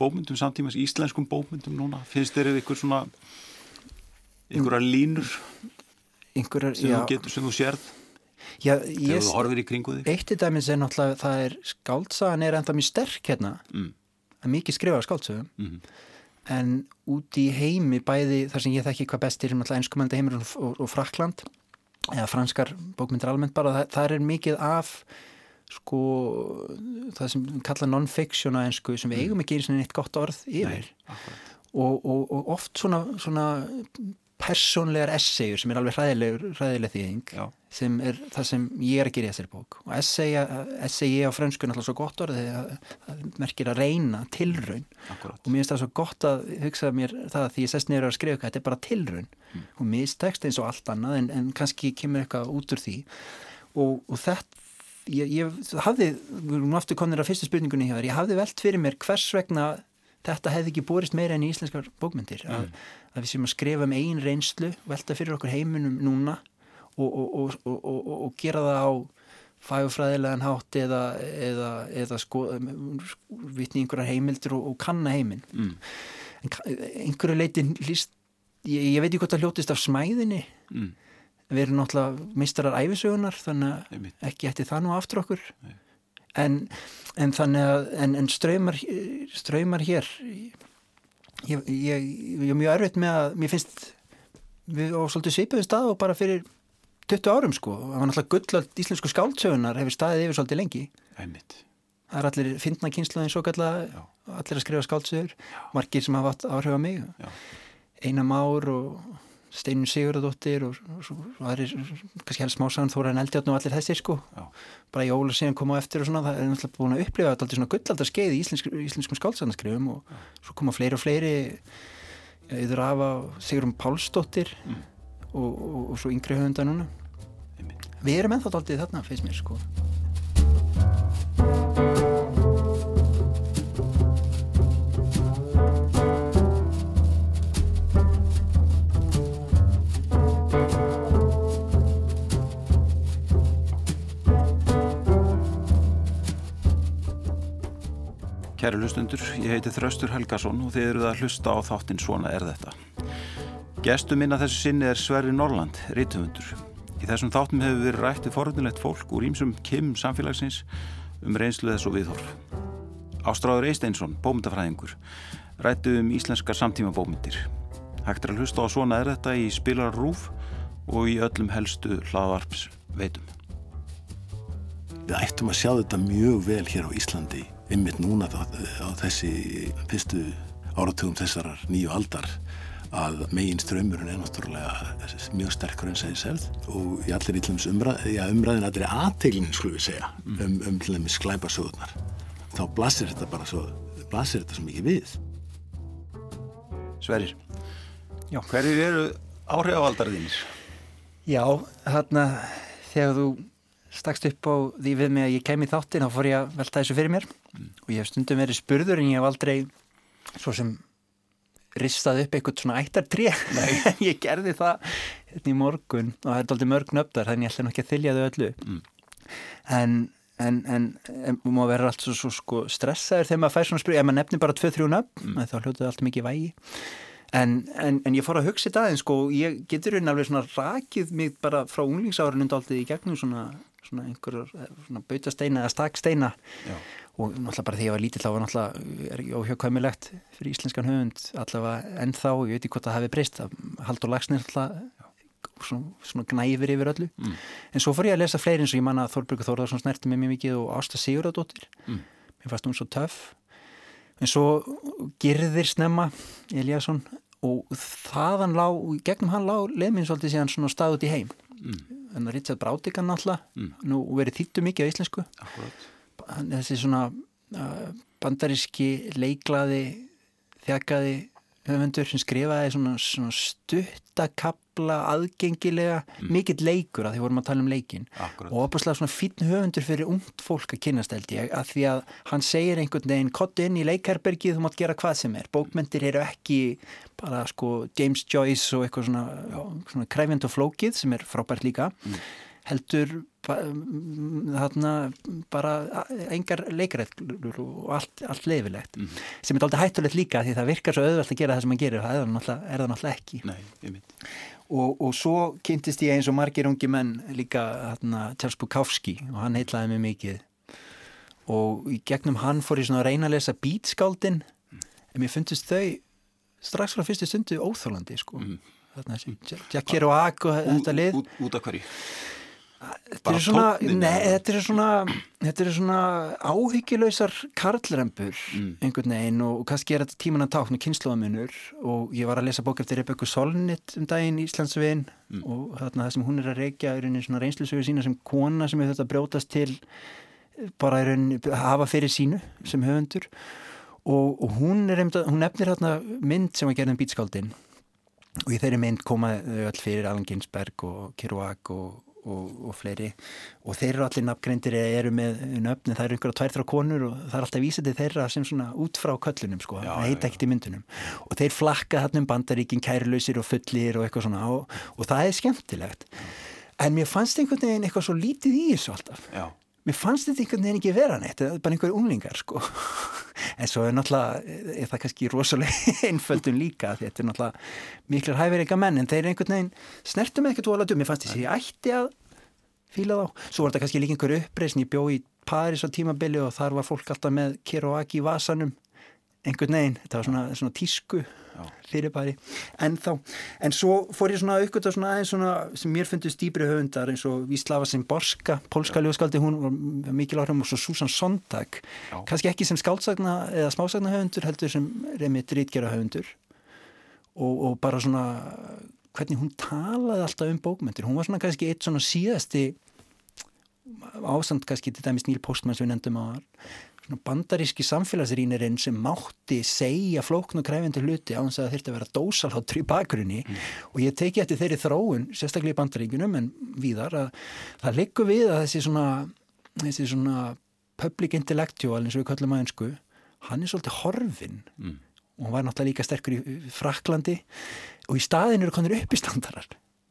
bókmyndum samtímas, íslenskum bókmyndum núna? Finnst þeir ykkur svona ykkur að línur einhverjar, sem þú getur, sem þú sérð já þegar ég, þú horfir í kringu þig? eitt í dæmis er náttúrulega það er skáldsagan er enda mjög sterk hérna Mm. Að mikið skrifa skáldsögum. Mm. en út í heimi bæði þar sem ég þekki hvað bestir um alltaf einskumælda heimur og, og, og Frakland eða franskar bókmyndir almennt bara það, það er mikið af sko það sem kalla non-fiction á einsku sem við eigum ekki eins og neitt gott orð yfir. Nei, og, og, og oft svona, svona persónlegar essayyur sem er alveg hræðileg þýðing Já. sem er það sem ég er að gera í þessari bók og essayyi á frönsku er alltaf svo gott orðið að það merkir að reyna tilraun akkurat. og mér finnst það svo gott að hugsa mér það að því ég sest niður að skrifa þetta er bara tilraun Mm. og mistekst eins og allt annað en, en kannski kemur eitthvað út úr því og, og þetta ég, ég hafði, erum aftur konir að fyrstu spurningunni hjá þér, ég hafði velt fyrir mér hvers vegna þetta hefði ekki borist meira enn í íslenskar bókmyndir að, að við séum að skrifa um eigin reynslu velta fyrir okkur heiminum núna og, og, og, og gera það á fægufræðilegan hátt eða, eða, eða sko, vitni einhverjar heimildur og kanna heiminn. Mm. en einhverju leiti líst ég, ég veit ekki hvort það hljótist af smæðinni. Mm. við erum náttúrulega mistarar æfisögunar þannig að ekki ætti það nú aftur okkur. En, en þannig að en, en ströymar, ströymar hér ég, ég, ég er mjög erfitt með að mér finnst við á svolítið svipuðu stað og bara fyrir 20 árum sko, það var náttúrulega gullöld íslensku skáldsögunar hefur staðið yfir svolítið lengi. Einmitt. það er allir fyndna kynsluðin svo kalla allir að skrifa skáldsögur margir sem hafa áhrif á mig. Einar Már og Steinun Sigurðardóttir og, svo aðrir, kannski helst smásagan Þóran Eldjárn og allir þessir sko. Já. bara Jóla síðan koma á eftir og svona það er náttúrulega búin að upplifa alltaf svona gullaldar skeið í íslensk, íslenskum skáldsannaskrifum og svo koma fleiri og fleiri yður af á Sigurum Pálsdóttir Mm. og, og, og svo yngri höfunda núna. Við erum ennþá aldrei þarna, finnst mér sko Kæru hlustundur, ég heiti Þraustur Helgason og þið eruð að hlusta á þáttinn Svona er þetta. Gestu minna þessu sinni er Sverri Norland, rítumundur. Í þessum þáttum hefur við forundilegt fólk úr ímsum kim samfélagsins um reynslu þess og viðhorf. Ástráður Eisteinsson, bómyndafræðingur, rættu um íslenskar samtíma bómyndir. Hægt er að hlusta á Svona er þetta í spilar rúf og í öllum helstu hlaðvarps veitum. Við ættum að sjá þetta mjög vel hér á Íslandi einmitt núna á, á þessi fyrstu áratugum þessarar nýju aldar að megin strömmurinn er náttúrulega mjög sterkur en segir serð og í allir ítlums umræð, já, umræðin allir aðteglinn skulum við segja um, um til dæmis sklæpasögurnar þá blasir þetta bara svo blasir þetta svo mikið við Sverrir, Já. hverjir eru áhrifavaldar þínir? Já, þarna þegar þú stakst upp á því við mig að ég kem í þáttin þá fór ég að velta þessu fyrir mér. Og ég hef stundum verið spurður en ég hef aldrei svo sem ristað upp eitthvað svona ættartré. Ég gerði það hérna í morgun og það er aldrei mörg nöfndar þannig ég ætla nú ekki að þylja þau öllu. Mm. en en, en, en maður verður alltaf svo sko, stressaður þegar maður fær svona spurning. Ef maður nefnir bara 2-3 nöfn mm. þá hljótaði allt mikið vægi. En, en, en ég fór að hugsa þetta aðeins sko, ég getur hérna alveg svona rakið mig bara frá unglingsárunum dálítið í gegnum svona, svona einhverjur svona bautasteina eða staksteina og náttúrulega bara því að ég var lítill þá var náttúrulega óhjákvæmilegt fyrir íslenskan höfund allavega ennþá, ég veit ekki hvort það hafi breyst Haldur Lagsnir alltaf svona, svona gnæfir yfir öllu Mm. en svo fór ég að lesa fleiri eins og ég manna að Þorbergur Þórðarsson snerti með mér mikið og Ásta Sigurðardóttir Mm. mér fannst hún svo töff en svo Girðir Snemma Eliasson og þaðan lá, gegnum hann lá leið minn svolítið síðan svona stað út í heim Mm. En að Richard Brádikan náttúrulega Mm. nú verið þýttu mikið á íslensku Akkurat. þessi svona uh, bandaríski leiklaði þjakaði höfundur sem skrifaði svona, svona stuttakabla aðgengilega. Mikill leikur að því vorum að tala um leikin Akkurat. og opaslega svona fínn höfundur fyrir ungt fólk að kynast held ég að því að hann segir einhvern veginn kottu inn í leikherbergið þú mátt gera hvað sem er. Bókmentir eru ekki bara sko James Joyce og eitthvað svona, svona kræfjand og flókið sem er frábært líka. Heldur mm, þarna bara engar leikræðlur og allt, allt leifilegt Mhm. sem er aldrei hættulegt líka því það virkar svo auðvelt að gera það sem maður gerir það er það náttúrulega, ekki. Nei, og, og svo kynntist ég eins og margir ungi menn líka þarna, Charles Bukowski og hann heitlaði mig mikið. Og í gegnum hann fór ég svona að reyna að lesa beatskáldin. En mér fundist þau strax frá fyrstu stundu óþólandi sko. Mm. þarna Jack Kerouac og þetta lið. út, út af hverju? Þetta er svona, nei, þetta er svona, þetta er svona áhyggjuleysar karlrempur mm. einhvern veginn og, og kannski er þetta tíman að táknu kynnslóðamunur og ég var að lesa bók eftir Rebecca Solnit um daginn í Íslandsveginn mm. og þarna það sem hún er að reykja er einu svona reynslusögu sína sem kona sem er þetta brjótast til bara er einu hafa fyrir sínu sem höfundur og, og hún, er, hún nefnir hérna mynd sem að gerða um bítskáldin og í þeirri mynd komaði öll fyrir Alan Ginsberg og Kerouac og og, og fleiri. Og þeir eru allir nafngreindir eða eru með nöfn það eru einhverja tværþrá konur og það er alltaf vísið til þeirra sem svona út frá köllunum sko, það heita ekkert í myndunum. Og þeir flakka þarna um bandaríkin kærlausir og fullir og eitthvað svona. Og, og það er skemmtilegt. En mér fannst einhvern veginn eitthvað svo lítið í þessu alltaf. Já mér fannst þetta einhvern veginn ekki vera neitt bara einhverju unglingar sko. En svo er náttúrulega er það kannski rosalega einföldun líka þetta er náttúrulega miklar hæfireika menn en þeir er einhvern veginn snertum ekkert volað um, mér fannst þessi ætti að fíla þá, svo var þetta kannski líka einhverju uppreysn ég bjó í Paris á tímabili og þar var fólk alltaf með Kerouac í vasanum einhvern veginn, þetta var svona, svona tísku fyrirbæri. En þá, en svo fór ég svona aukvitað svona aðeins svona sem mér fundist dýbri höfundar eins og Víslava Simborska polska ljóðskaldi, hún var mikil áhrifum og svo Susan Sontag. Já. kannski ekki sem skáldsagna eða smásagna höfundur heldur sem reymitt rítgjara höfundur og, og bara svona hvernig hún talaði alltaf um bókmyndir hún var svona kannski eitt svona síðasti ásand kannski til dæmis Níl Postmann sem við nefndum á bandaríski samfélagsrýnirinn sem mátti segja flókn og kræfindi hluti á þess að það þurfti að vera dósalháttur í bakgrunni mm. og ég teki eftir þeirri þróun sérstaklega í bandaríkunum en víðar að það liggur við að þessi svona, þessi svona public intellectual eins og við kallum að einsku hann er svolítið horfin mm. og hann var náttúrulega líka sterkur í Fraklandi og í staðin eru konur uppistandarar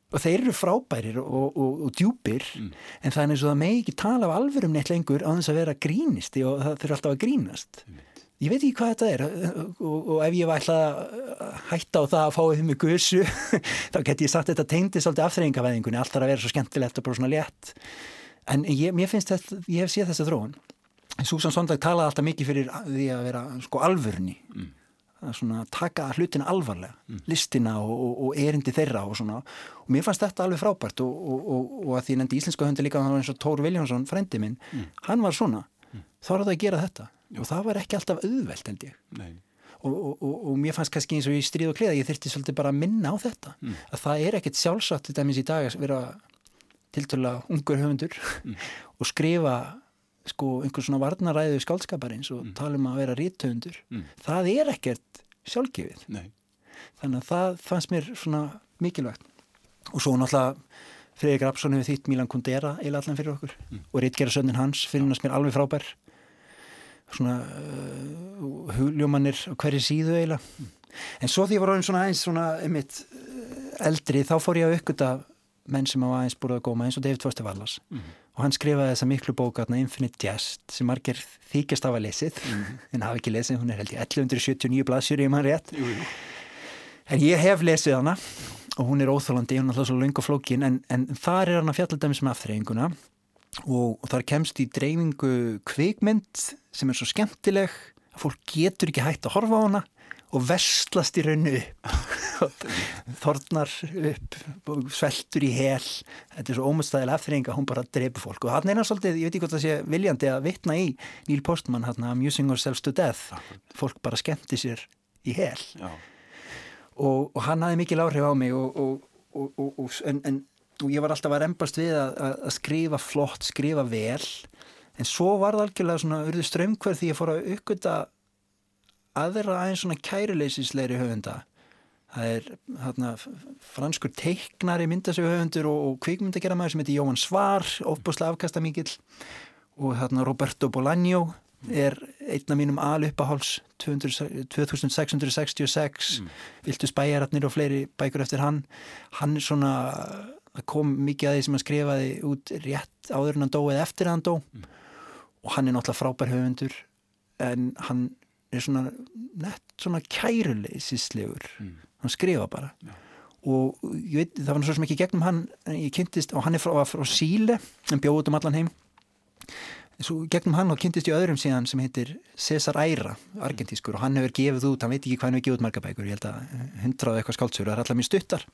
og þeir eru frábærir og, og, og djúpir mm. en það er eins og það megi ekki tala af alvörum neitt lengur á þess að vera grínisti og það þurfa alltaf að grínast. Mm. ég veit ekki hvað þetta er og, og ef ég var alltaf að hætta á það að fáið um mig guðsu þá get ég sagt þetta tengdi svolítið afþreyingavæðingunni allt þarf að vera svo skemmtilegt og bara svona létt. En ég, mér finnst þetta, ég hef séð þessa þróun. Susan Sondag talaði alltaf mikið fyrir því að vera sko alvörni mm að svona, taka hlutina alvarlega mm. listina og, og, og erindi þeirra og svona og mér fannst þetta alveg frábært og, og að því nefndi íslenska hundi líka hann var eins og Tór Viljánsson, frendi minn mm. hann var svona, mm. þá er það að gera þetta Já. og það var ekki alltaf auðvelt held ég og mér fannst kannski eins og ég stríð og kliða, ég þurfti svolítið bara að minna á þetta mm. að það er ekkert sjálfsagt til dæmis í dag að vera tiltöla ungur höfundur mm. og skrifa sko einhvers svona varnaræðu skálskaparins og mm. tala um að vera rítöfundur mm. það er ekkert sjálfgefið Nei. þannig að það fannst mér svona mikilvægt og svo náttúrulega Freyri Grafsson hefur þýtt Milan Kundera eila allan fyrir okkur mm. og Ritgerra Sönnin Hans finnast mér alveg frábær svona uh, hugljómanir hverju síðu eila mm. en svo því ég var orðin svona eins svona einmitt uh, eldri þá fór ég að aukvita menn sem á aðeins búið að góma eins og David Foster Wallace mm og hann skrifaði þessa miklu bóka Infinite Jest sem margir þykjast af að lesið mm. en hafa ekki lesið, hún er held ég 1179 blaðsjur í mann rétt jú, jú. en ég hef lesið hana og hún er óþálandi, hún er alltaf svo laung og flókin en, en þar er hann að fjallaldæmi sem afþreyinguna og, og þar kemst í dreifingu kvikmynd sem er svo skemmtileg að fólk getur ekki hægt að horfa á hana og vestlast í raunnu þornar upp sveltur í hel. Þetta er svo ómöðstæðilega eftirringa hún bara dreipur fólk. Og hann er náttúrulega, ég veit ekki hvort það sé viljandi að vitna í Neil Postman hann Amusing Ourselves to Death. Fólk bara skemmti sér í hel. Og, og hann hafi mikil áhrif á mig og, og, en, en, og ég var alltaf að reymbast við að, að skrifa flott, skrifa vel. En svo var það algjörlega svona urðu strömmkverð því ég fór að aukvita aðra aðeins svona kæruleysisleiri höfunda það er hérna, franskur teiknari myndasögu höfundur og, og kvikmyndagerðamæður sem heitir Jóhann Svar ofbúslega afkastamíkil og hérna Roberto Bolaño er einna mínum aluppahóls 2666 mm. Viltus Bæjararnir og fleiri bækur eftir hann hann er svona það kom mikið að því sem hann skrifaði út rétt áður en hann dó eða eftir hann dó mm. og hann er náttúrulega frábær höfundur en hann er svona nett svona kæruleysislegur mm. Hann skrifa bara. Ja. og ég veit, það var svo sem ekki gegnum hann ég kynntist, og hann er frá, frá Síle hann bjóð út um allan heim. Svo gegnum hann og kynntist ég öðrum síðan sem heitir Cesar Æra, argentískur og hann hefur gefið út, hann veit ekki hvað hann hefur gefið út marga bækur, ég held að hundrað eitthvað skáldsögur, það er alltaf mjög stuttar.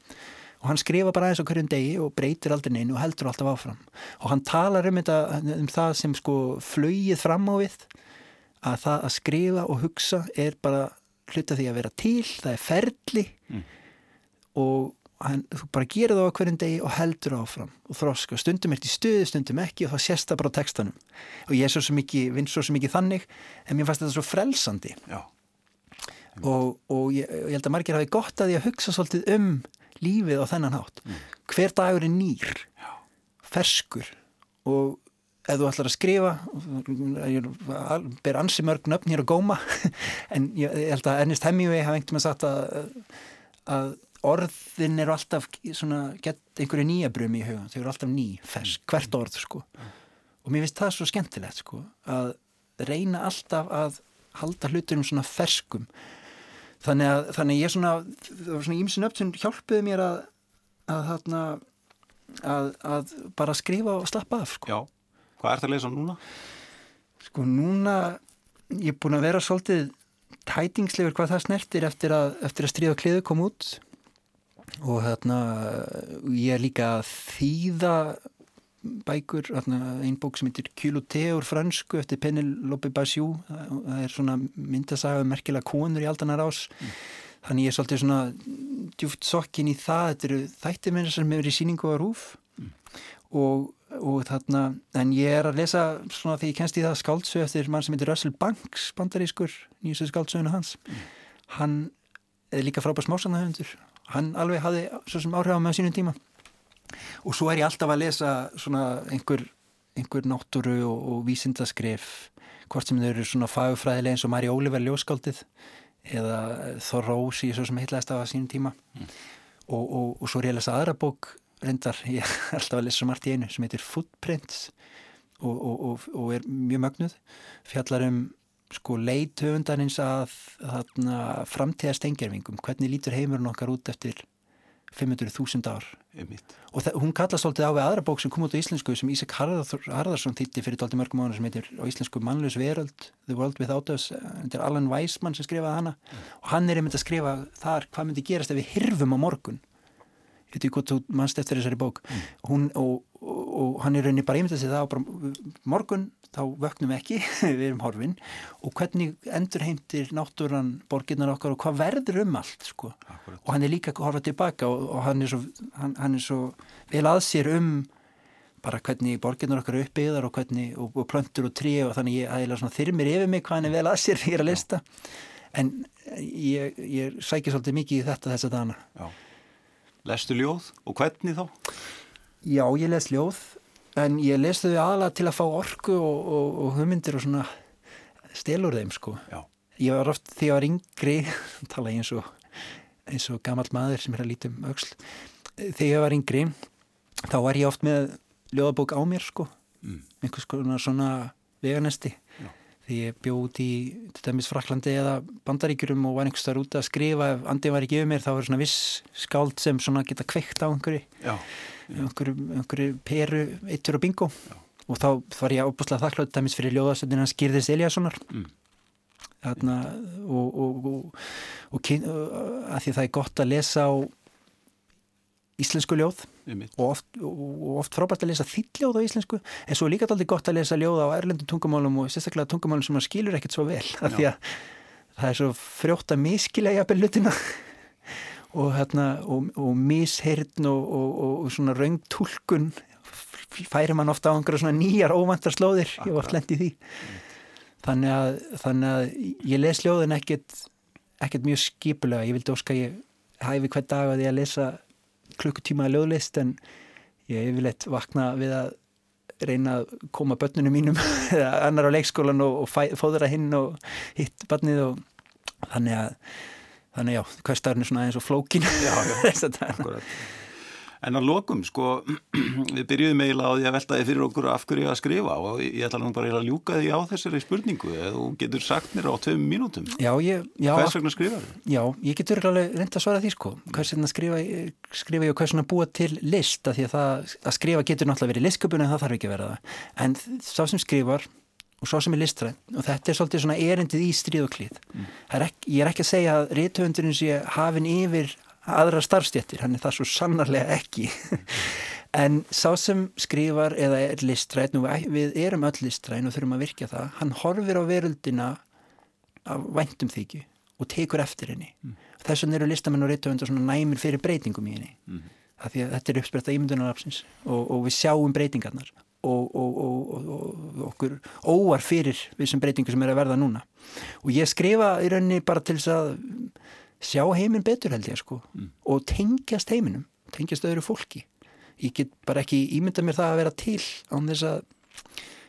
Og hann skrifa bara aðeins á hverjum degi og breytir aldrei neinu og heldur alltaf áfram. Og hann talar um, þetta, um það sem sko flögið fram á við að það að skrifa og hugsa er bara hluta því að vera til, það er ferli mm. og hann, þú bara gerir það á hverjum degi og heldur áfram og þróska, stundum er þetta í stuði, stundum ekki og það sést það bara á textanum og ég er svo sem ekki, vinn svo sem ekki þannig en mér fannst þetta svo frelsandi og, og ég, ég held að margir hafi gott að því að hugsa svolítið um lífið á þennan hátt mm. hver dagur er nýr Já. ferskur og ef þú ætlar að skrifa ég ber ansi mörg nöfn hér að góma en ég, ég held að Ernest Hemingway hafa einhvern veginn sagt að, að orðin eru alltaf svona, gett einhverju nýja brumi í huga þau eru alltaf ný, fersk, mm. hvert orð sko. og mér finnst það svo skemmtilegt sko, að reyna alltaf að halda hluturum svona ferskum þannig að þannig ég svona það var svona ímsin upp sem hjálpuði mér að að, að, að, að bara skrifa og slappa af sko. Já, hvað ert að lesa núna? Sko núna ég er búin að vera svolítið tætingslegur hvað það snertir eftir að, eftir að stríða kliðu kom út og hérna ég er líka að þýða bækur, einn bók sem heitir Kyloté úr fransku eftir Penelope Basiou það er svona myndasaga um merkilega konur í aldanar ás mm. þannig ég er svolítið svona djúft sokkin í það þetta eru þættir mér sem hefur í síningu á rúf mm. Og, og þarna en ég er að lesa svona því ég kennst í það skáldsög eftir mann sem heitir Russell Banks bandarískur, nýjastu skáldsöguna hans mm. hann er líka frábært smásanahöndur hann alveg hafði svo sem áhrif á með sínum tíma og svo er ég alltaf að lesa svona einhver, einhver náttúru og, og vísindaskref hvort sem þau eru svona fagfræðileg eins og Mari Óliver ljóskáldið eða Thoreau svo sem heitlaðist af að sínum tíma mm. og, og, og svo er ég að lesa aðra bók reyndar, ég er alltaf að lesa svo margt í einu sem heitir Footprints og er mjög mögnuð. Fjallar um sko leitöfundanins að framtíða stengjarvingum hvernig lítur heimurinn okkar út eftir 500.000 ár? Einmitt. og hún kallast svolítið á við aðra bók sem kom út á íslensku sem Ísak Harðarsson þýtti fyrir tólti mörgum ára sem heitir á íslensku Mannlaus veröld The World Without Us. Þetta er Alan Weisman sem skrifaði hana. Mm. og hann er einmitt að skrifa þar hvað myndi gerast ef við hirfum á morgun ég veit ekki hvort þú mannst eftir þessari bók mm. hún, og, og, og hann er rauninni bara einmitt að segja það bara, morgun þá vöknum við ekki, við erum horfin og hvernig endur heimtir náttúran borginnar okkar og hvað verður um allt sko. og hann er líka að horfa tilbaka og, og hann, er svo, hann, hann er svo vel að sér um bara hvernig borginnar okkar er uppbyggðar og hvernig og, plöntur og trí og þannig ég aðeila þyrmir yfir mig hvað hann er vel að sér fyrir að lista en ég, ég sækir svolítið mikið í þetta þess að dana Já. Lestu ljóð og hvernig þá? Já, ég les ljóð en ég lesti þau aðalega til að fá orku og, og, og hugmyndir og svona stelur þeim sko Já. ég var oft þegar ég var yngri tala ég eins og eins og gammal maður sem er að lítum auksl þegar ég var yngri þá var ég oft með ljóðabók á mér sko mm. einhvers konar svona veganesti. Því ég bjóð í dæmis Fraklandi eða Bandaríkjurum og var einhvers þar út að skrifa. Ef andið var ekki yfir mér þá var svona viss skáld sem svona geta kveikt á einhverju Já einhverju peru eittur og bingo. Já. og þá var ég ábúslega þakklátt dæmis fyrir ljóðastöndin hans Girðis Eliassonar mm. þarna og, og, og, og að því það er gott að lesa á íslensku ljóð og oft, oft frábært að lesa þilljóð á íslensku en svo líka aldrei gott að lesa ljóð á erlendu tungumálum og sérstaklega tungumálum sem maður skilur ekkert svo vel af því að það er svo frjótt að miskilega jafnvel lutina og, hérna, og, og misheirn og, og svona raungtúlkun færi mann ofta á einhverja svona nýjar óvantar slóðir, ég var alltaf lendið því. Þannig að, þannig að ég les ljóðin ekkert ekkert mjög skipulega, ég vildi óska ég hæfi hver dag að ég að lesa klukkutíma að ljóðlist en ég vil eitt vakna við að reyna að koma börnunum mínum eða annar á leikskólan og, og fóðra hinn og hitt barnið og þannig að Þannig já, hverstafn er svona eins og flókin. Já, já, akkurat. En að lokum, sko, við byrjuðum eiginlega á því að velta þið fyrir okkur af hverju að skrifa og ég ætla nú bara að ljúka því á þessari spurningu eða þú getur sagt mér á tveim mínútum. Já, ég... Já, Hvers vegna skrifar þið? Já, ég getur alveg reynda að svara því, sko. Hvers vegna skrifa, skrifa ég og hvers vegna búa til list, að því að það, að skrifa getur náttúrulega verið listköpun en það þarf ekki að vera það. En sá sem skrifar og svo sem er listræn og þetta er svolítið svona erindið í stríð og klíð. Mm. Ekki, ég er ekki að segja að reythöfundurinn sé hafin yfir aðra starfstjættir, hann er það svo sannarlega ekki. En sá sem skrifar eða er listræn og við erum öll listræn og þurfum að virkja það hann horfir á veröldina af væntum þykju og tekur eftir henni. Mm. þess vegna eru listamenn og reytöfundar svona næmir fyrir breytingum í henni. Mm. að að þetta er uppspretta ímyndunarapsins og, og við sjáum breytingarnar og, og, og okkur óvar fyrir við sem breytingu sem er að verða núna. Og ég skrifa í rauninni bara til þess að sjá heiminn betur held ég sko. Mm. og tengjast heiminum, tengjast öðru fólki. Ég get bara ekki ímynda mér það að vera til án þess að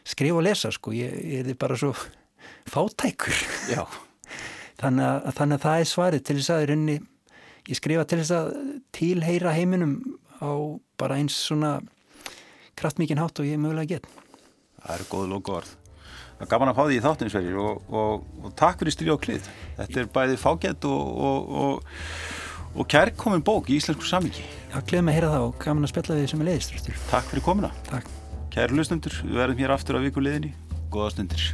skrifa og lesa sko, ég, ég er bara svo fátækur. Þannig að, þannig að það er svarið til þess að raunni, ég skrifa til þess að tilheyra heiminum á bara eins svona kraftmikinn hátt og ég mögulega get. Það eru góð er gaman að fá því í þáttinsverðir og, og, og takk fyrir styrja og klið. Þetta er bæði fágætt og, og kærkomin bók í íslensku samingi. Já, með að heyra það og gaman að spella við sem er leiðiströftur. Takk fyrir komina. Takk. Kæru lustundur, við verðum hér aftur á viku leiðinni. Góða stundir.